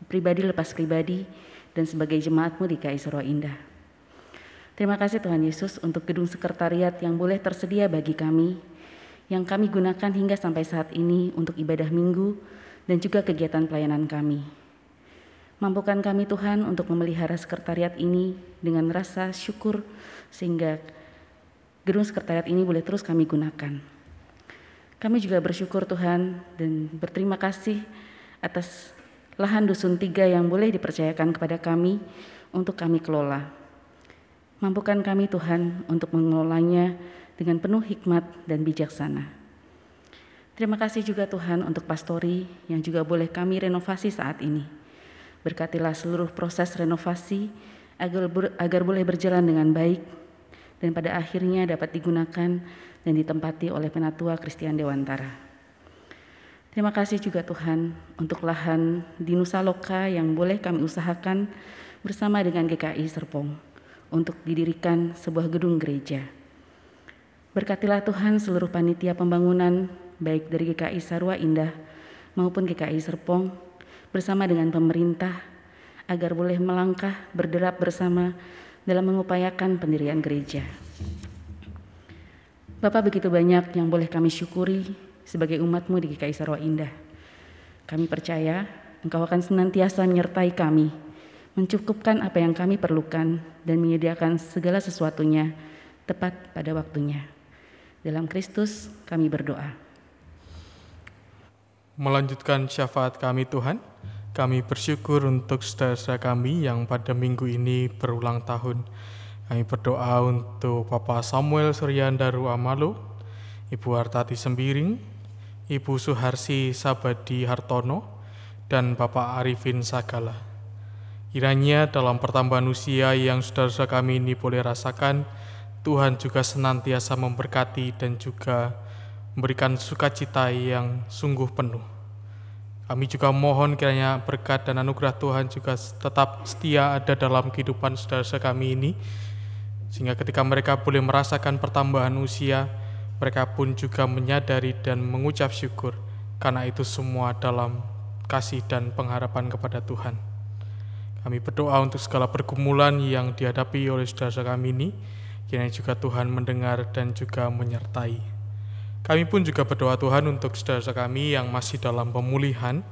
Speaker 5: pribadi lepas pribadi, dan sebagai jemaatmu di KI Indah. Terima kasih Tuhan Yesus untuk gedung sekretariat yang boleh tersedia bagi kami, yang kami gunakan hingga sampai saat ini untuk ibadah minggu dan juga kegiatan pelayanan kami. Mampukan kami Tuhan untuk memelihara sekretariat ini dengan rasa syukur sehingga gedung sekretariat ini boleh terus kami gunakan. Kami juga bersyukur Tuhan dan berterima kasih atas lahan dusun tiga yang boleh dipercayakan kepada kami untuk kami kelola. Mampukan kami Tuhan untuk mengelolanya dengan penuh hikmat dan bijaksana. Terima kasih juga Tuhan untuk pastori yang juga boleh kami renovasi saat ini. Berkatilah seluruh proses renovasi agar, agar boleh berjalan dengan baik dan pada akhirnya dapat digunakan dan ditempati oleh Penatua Kristian Dewantara. Terima kasih juga Tuhan untuk lahan di Nusa Loka yang boleh kami usahakan bersama dengan GKI Serpong untuk didirikan sebuah gedung gereja. Berkatilah Tuhan seluruh panitia pembangunan baik dari GKI Sarwa Indah maupun GKI Serpong bersama dengan pemerintah agar boleh melangkah berderap bersama dalam mengupayakan pendirian gereja. Bapak begitu banyak yang boleh kami syukuri sebagai umatmu di GKI Sarwa Indah. Kami percaya Engkau akan senantiasa menyertai kami, mencukupkan apa yang kami perlukan dan menyediakan segala sesuatunya tepat pada waktunya. Dalam Kristus kami berdoa.
Speaker 4: Melanjutkan syafaat kami Tuhan. Kami bersyukur untuk saudara-saudara kami yang pada minggu ini berulang tahun. Kami berdoa untuk Bapak Samuel Suryandaru Amalo, Ibu Hartati Sembiring, Ibu Suharsi Sabadi Hartono, dan Bapak Arifin Sagala. Kiranya dalam pertambahan usia yang saudara-saudara kami ini boleh rasakan, Tuhan juga senantiasa memberkati dan juga memberikan sukacita yang sungguh penuh. Kami juga mohon kiranya berkat dan anugerah Tuhan juga tetap setia ada dalam kehidupan saudara-saudara kami ini, sehingga ketika mereka boleh merasakan pertambahan usia, mereka pun juga menyadari dan mengucap syukur, karena itu semua dalam kasih dan pengharapan kepada Tuhan. Kami berdoa untuk segala pergumulan yang dihadapi oleh saudara-saudara kami ini, kiranya juga Tuhan mendengar dan juga menyertai. Kami pun juga berdoa Tuhan untuk saudara kami yang masih dalam pemulihan.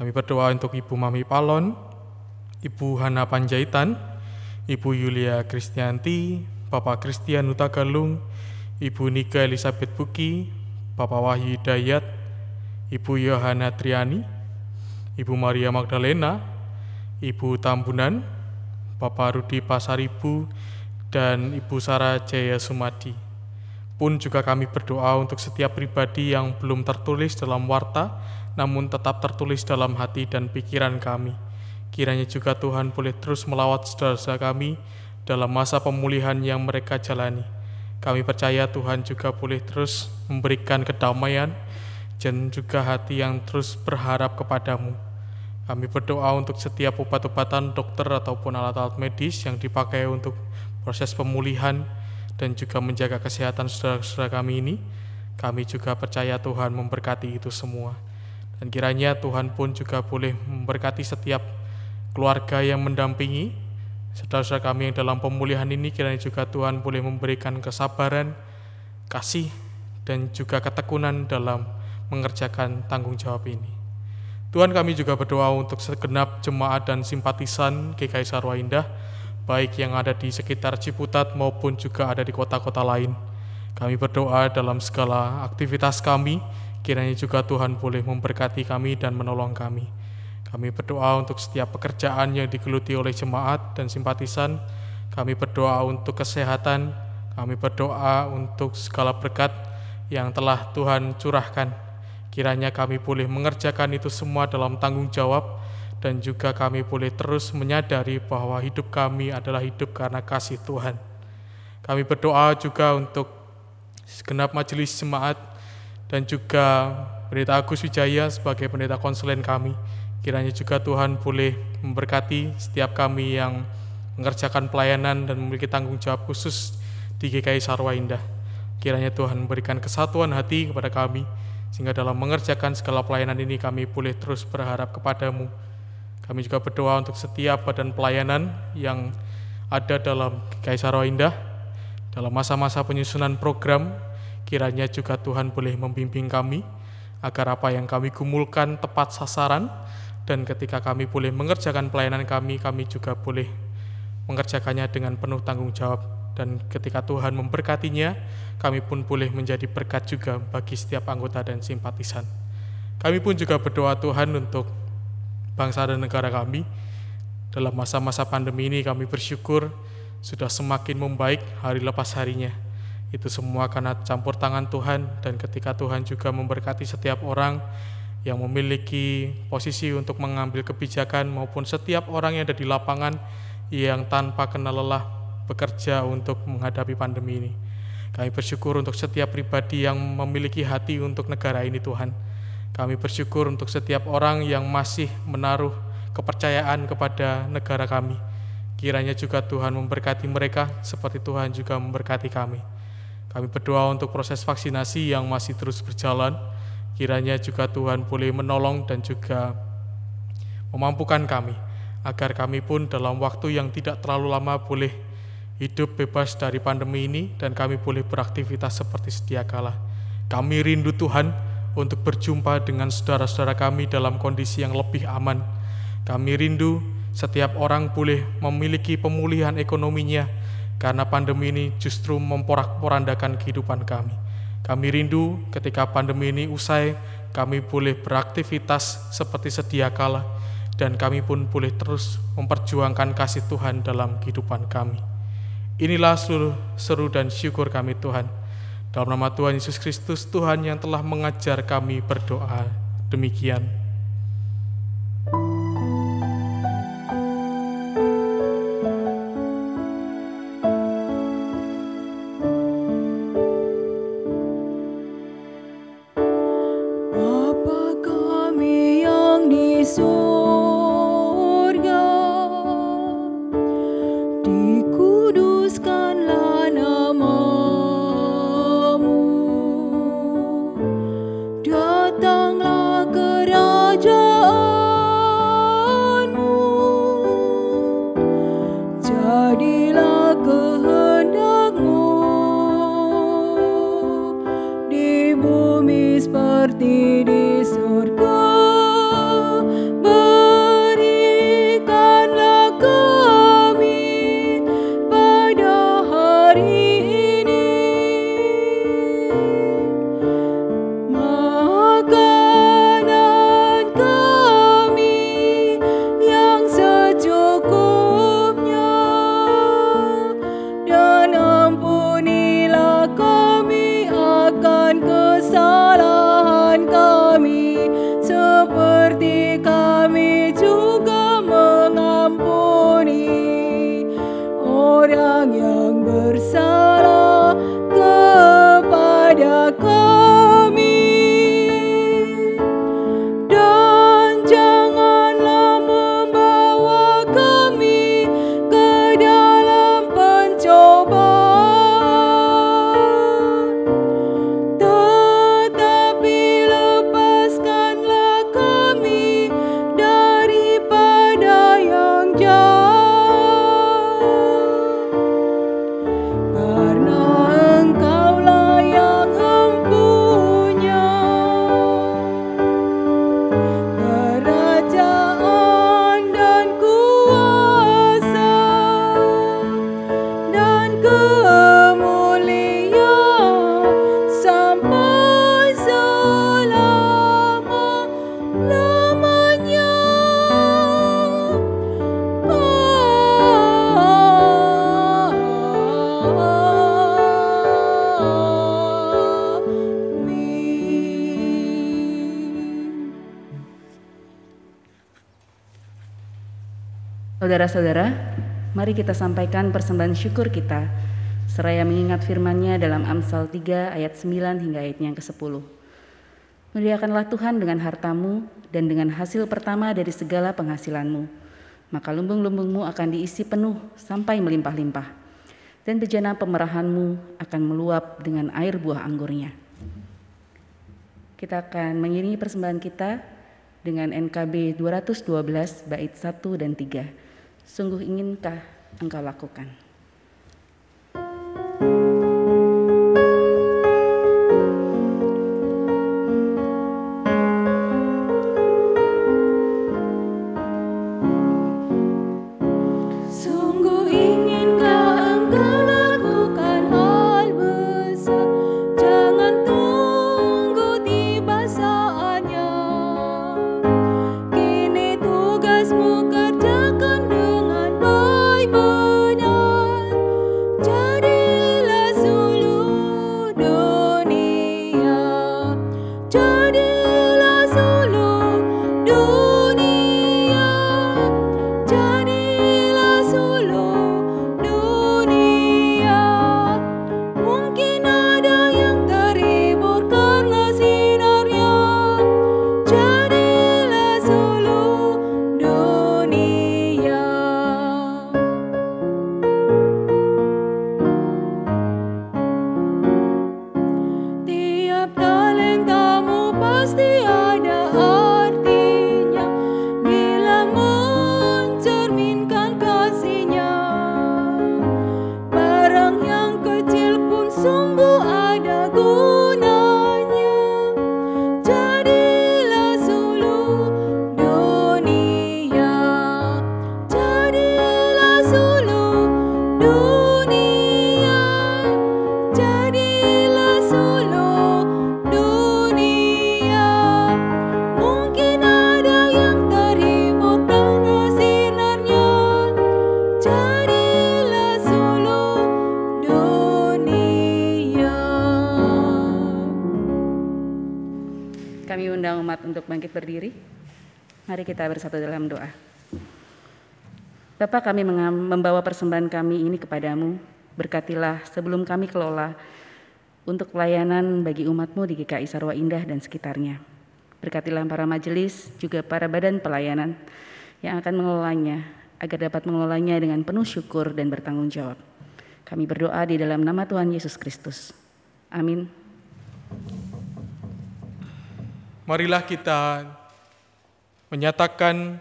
Speaker 4: Kami berdoa untuk Ibu Mami Palon, Ibu Hana Panjaitan, Ibu Yulia Kristianti, Bapak Kristian Utagalung, Ibu Nika Elizabeth Buki, Bapak Wahyu Dayat, Ibu Yohana Triani, Ibu Maria Magdalena, Ibu Tambunan, Bapak Rudi Pasaribu, dan Ibu Sarah Jaya Sumadi pun juga kami berdoa untuk setiap pribadi yang belum tertulis dalam warta, namun tetap tertulis dalam hati dan pikiran kami. Kiranya juga Tuhan boleh terus melawat saudara-saudara kami dalam masa pemulihan yang mereka jalani. Kami percaya Tuhan juga boleh terus memberikan kedamaian dan juga hati yang terus berharap kepadamu. Kami berdoa untuk setiap obat-obatan dokter ataupun alat-alat medis yang dipakai untuk proses pemulihan, dan juga menjaga kesehatan saudara-saudara kami ini, kami juga percaya Tuhan memberkati itu semua. Dan kiranya Tuhan pun juga boleh memberkati setiap keluarga yang mendampingi saudara-saudara kami yang dalam pemulihan ini, kiranya juga Tuhan boleh memberikan kesabaran, kasih, dan juga ketekunan dalam mengerjakan tanggung jawab ini. Tuhan kami juga berdoa untuk segenap jemaat dan simpatisan GKI Sarwa Indah, baik yang ada di sekitar Ciputat maupun juga ada di kota-kota lain. Kami berdoa dalam segala aktivitas kami, kiranya juga Tuhan boleh memberkati kami dan menolong kami. Kami berdoa untuk setiap pekerjaan yang digeluti oleh jemaat dan simpatisan. Kami berdoa untuk kesehatan, kami berdoa untuk segala berkat yang telah Tuhan curahkan. Kiranya kami boleh mengerjakan itu semua dalam tanggung jawab, dan juga kami boleh terus menyadari bahwa hidup kami adalah hidup karena kasih Tuhan. Kami berdoa juga untuk segenap majelis jemaat dan juga Pendeta Agus Wijaya sebagai pendeta konsulen kami. Kiranya juga Tuhan boleh memberkati setiap kami yang mengerjakan pelayanan dan memiliki tanggung jawab khusus di GKI Sarwa Indah. Kiranya Tuhan memberikan kesatuan hati kepada kami, sehingga dalam mengerjakan segala pelayanan ini kami boleh terus berharap kepadamu, kami juga berdoa untuk setiap badan pelayanan yang ada dalam Kaisar Indah dalam masa-masa penyusunan program kiranya juga Tuhan boleh membimbing kami agar apa yang kami gumulkan tepat sasaran dan ketika kami boleh mengerjakan pelayanan kami kami juga boleh mengerjakannya dengan penuh tanggung jawab. Dan ketika Tuhan memberkatinya kami pun boleh menjadi berkat juga bagi setiap anggota dan simpatisan. Kami pun juga berdoa Tuhan untuk bangsa dan negara kami. Dalam masa-masa pandemi ini kami bersyukur sudah semakin membaik hari lepas harinya. Itu semua karena campur tangan Tuhan dan ketika Tuhan juga memberkati setiap orang yang memiliki posisi untuk mengambil kebijakan maupun setiap orang yang ada di lapangan yang tanpa kenal lelah bekerja untuk menghadapi pandemi ini. Kami bersyukur untuk setiap pribadi yang memiliki hati untuk negara ini Tuhan kami bersyukur untuk setiap orang yang masih menaruh kepercayaan kepada negara kami. Kiranya juga Tuhan memberkati mereka seperti Tuhan juga memberkati kami. Kami berdoa untuk proses vaksinasi yang masih terus berjalan. Kiranya juga Tuhan boleh menolong dan juga memampukan kami agar kami pun dalam waktu yang tidak terlalu lama boleh hidup bebas dari pandemi ini dan kami boleh beraktivitas seperti sedia kala. Kami rindu Tuhan, untuk berjumpa dengan saudara-saudara kami dalam kondisi yang lebih aman. Kami rindu setiap orang boleh memiliki pemulihan ekonominya karena pandemi ini justru memporak-porandakan kehidupan kami. Kami rindu ketika pandemi ini usai,
Speaker 2: kami boleh beraktivitas seperti sedia kala, dan kami pun boleh terus memperjuangkan kasih Tuhan dalam kehidupan kami. Inilah seluruh seru dan syukur kami Tuhan. Dalam nama Tuhan Yesus Kristus, Tuhan yang telah mengajar kami berdoa. Demikian.
Speaker 5: Kita sampaikan persembahan syukur kita seraya mengingat firman-Nya dalam Amsal 3 ayat 9 hingga ayatnya yang ke-10. Muliakanlah Tuhan dengan hartamu dan dengan hasil pertama dari segala penghasilanmu, maka lumbung-lumbungmu akan diisi penuh sampai melimpah-limpah, dan bejana pemerahanmu akan meluap dengan air buah anggurnya. Kita akan mengiringi persembahan kita dengan NKB 212 bait 1 dan 3. Sungguh inginkah engkau lakukan? Kita bersatu dalam doa. Bapak kami membawa persembahan kami ini kepadamu. Berkatilah sebelum kami kelola untuk pelayanan bagi umatmu di GKI Sarwa Indah dan sekitarnya. Berkatilah para majelis, juga para badan pelayanan yang akan mengelolanya, agar dapat mengelolanya dengan penuh syukur dan bertanggung jawab. Kami berdoa di dalam nama Tuhan Yesus Kristus. Amin.
Speaker 4: Marilah kita menyatakan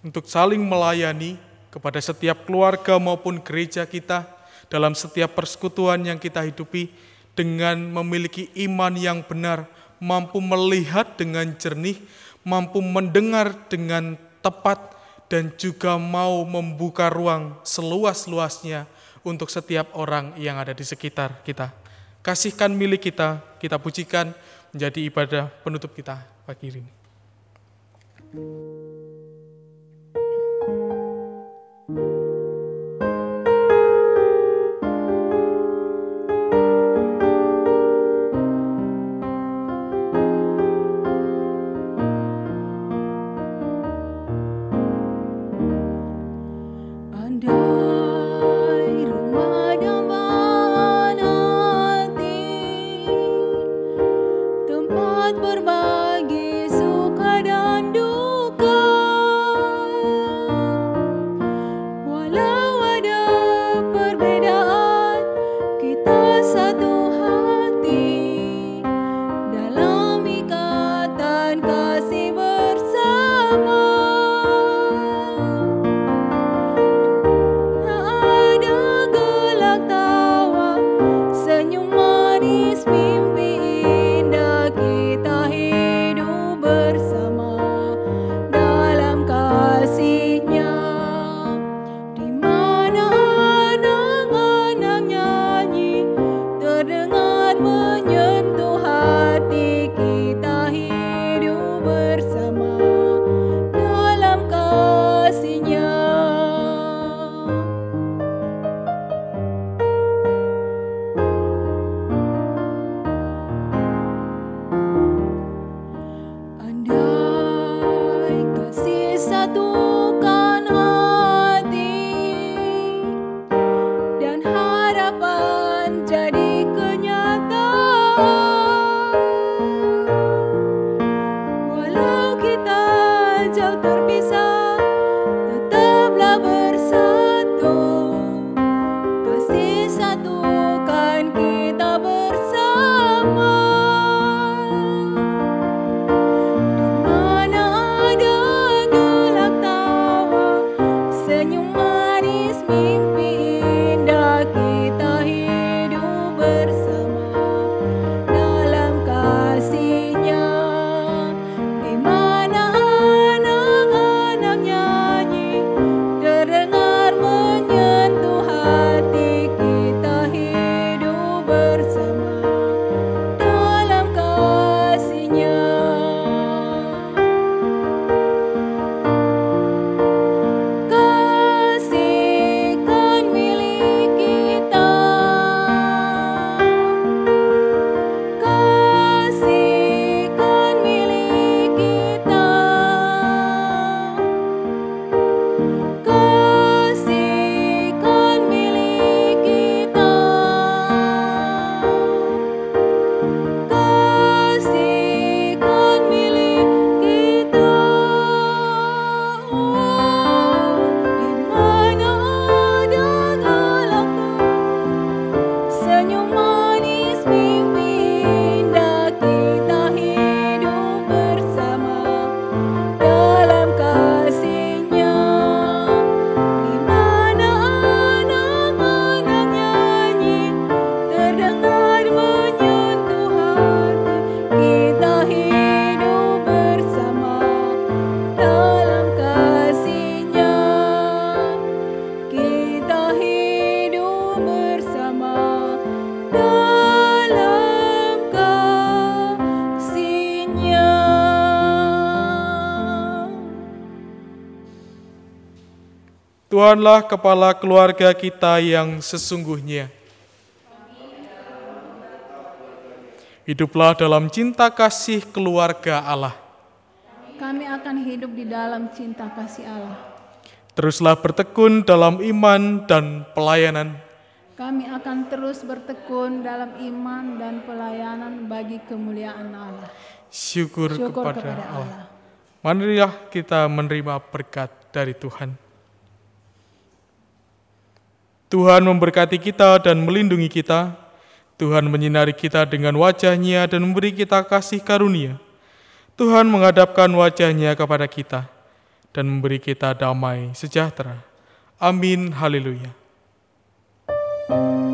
Speaker 4: untuk saling melayani kepada setiap keluarga maupun gereja kita dalam setiap persekutuan yang kita hidupi dengan memiliki iman yang benar, mampu melihat dengan jernih, mampu mendengar dengan tepat, dan juga mau membuka ruang seluas-luasnya untuk setiap orang yang ada di sekitar kita. Kasihkan milik kita, kita pujikan menjadi ibadah penutup kita pagi ini.
Speaker 2: Thank you.
Speaker 4: Tuhanlah kepala keluarga kita yang sesungguhnya. Hiduplah dalam cinta kasih keluarga Allah.
Speaker 2: kami akan hidup di dalam cinta kasih Allah.
Speaker 4: Teruslah bertekun dalam iman dan pelayanan.
Speaker 2: Kami akan terus bertekun dalam iman dan pelayanan bagi kemuliaan Allah.
Speaker 4: Syukur,
Speaker 2: Syukur
Speaker 4: kepada,
Speaker 2: kepada
Speaker 4: Allah.
Speaker 2: Allah.
Speaker 4: Marilah kita menerima berkat dari Tuhan. Tuhan memberkati kita dan melindungi kita. Tuhan menyinari kita dengan wajahnya dan memberi kita kasih karunia. Tuhan menghadapkan wajahnya kepada kita dan memberi kita damai sejahtera. Amin. Haleluya.
Speaker 2: Amin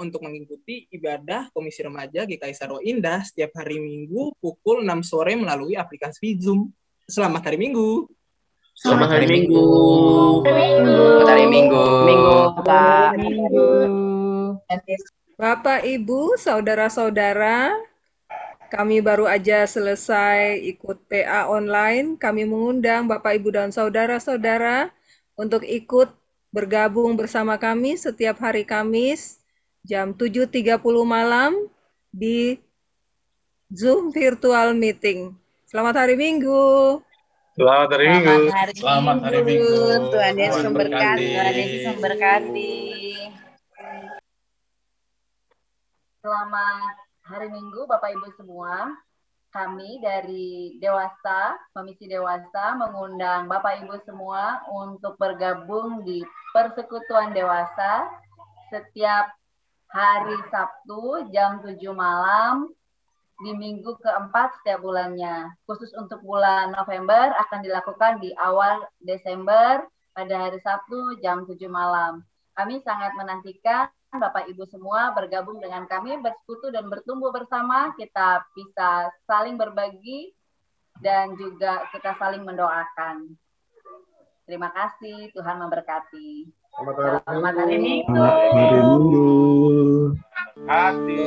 Speaker 6: untuk mengikuti ibadah Komisi Remaja GKI Sarwa Indah setiap hari Minggu pukul 6 sore melalui aplikasi Zoom. Selamat hari Minggu.
Speaker 7: Selamat hari Minggu. Selamat hari Minggu. Minggu, Pak.
Speaker 8: Bapak, Ibu, saudara-saudara, kami baru aja selesai ikut PA online. Kami mengundang Bapak, Ibu, dan saudara-saudara untuk ikut bergabung bersama kami setiap hari Kamis jam 7.30 malam di Zoom Virtual Meeting. Selamat hari Minggu.
Speaker 7: Selamat hari Minggu.
Speaker 9: Selamat hari Minggu.
Speaker 7: Tuhan Yesus memberkati.
Speaker 9: Tuhan
Speaker 7: Yesus memberkati.
Speaker 10: Selamat hari Minggu Bapak Ibu semua. Kami dari Dewasa, Komisi Dewasa mengundang Bapak Ibu semua untuk bergabung di Persekutuan Dewasa setiap hari Sabtu jam 7 malam di minggu keempat setiap bulannya. Khusus untuk bulan November akan dilakukan di awal Desember pada hari Sabtu jam 7 malam. Kami sangat menantikan Bapak Ibu semua bergabung dengan kami, bersekutu dan bertumbuh bersama. Kita bisa saling berbagi dan juga kita saling mendoakan. Terima kasih, Tuhan memberkati. Selamat hari Minggu.
Speaker 7: Hari Minggu.
Speaker 6: Hati.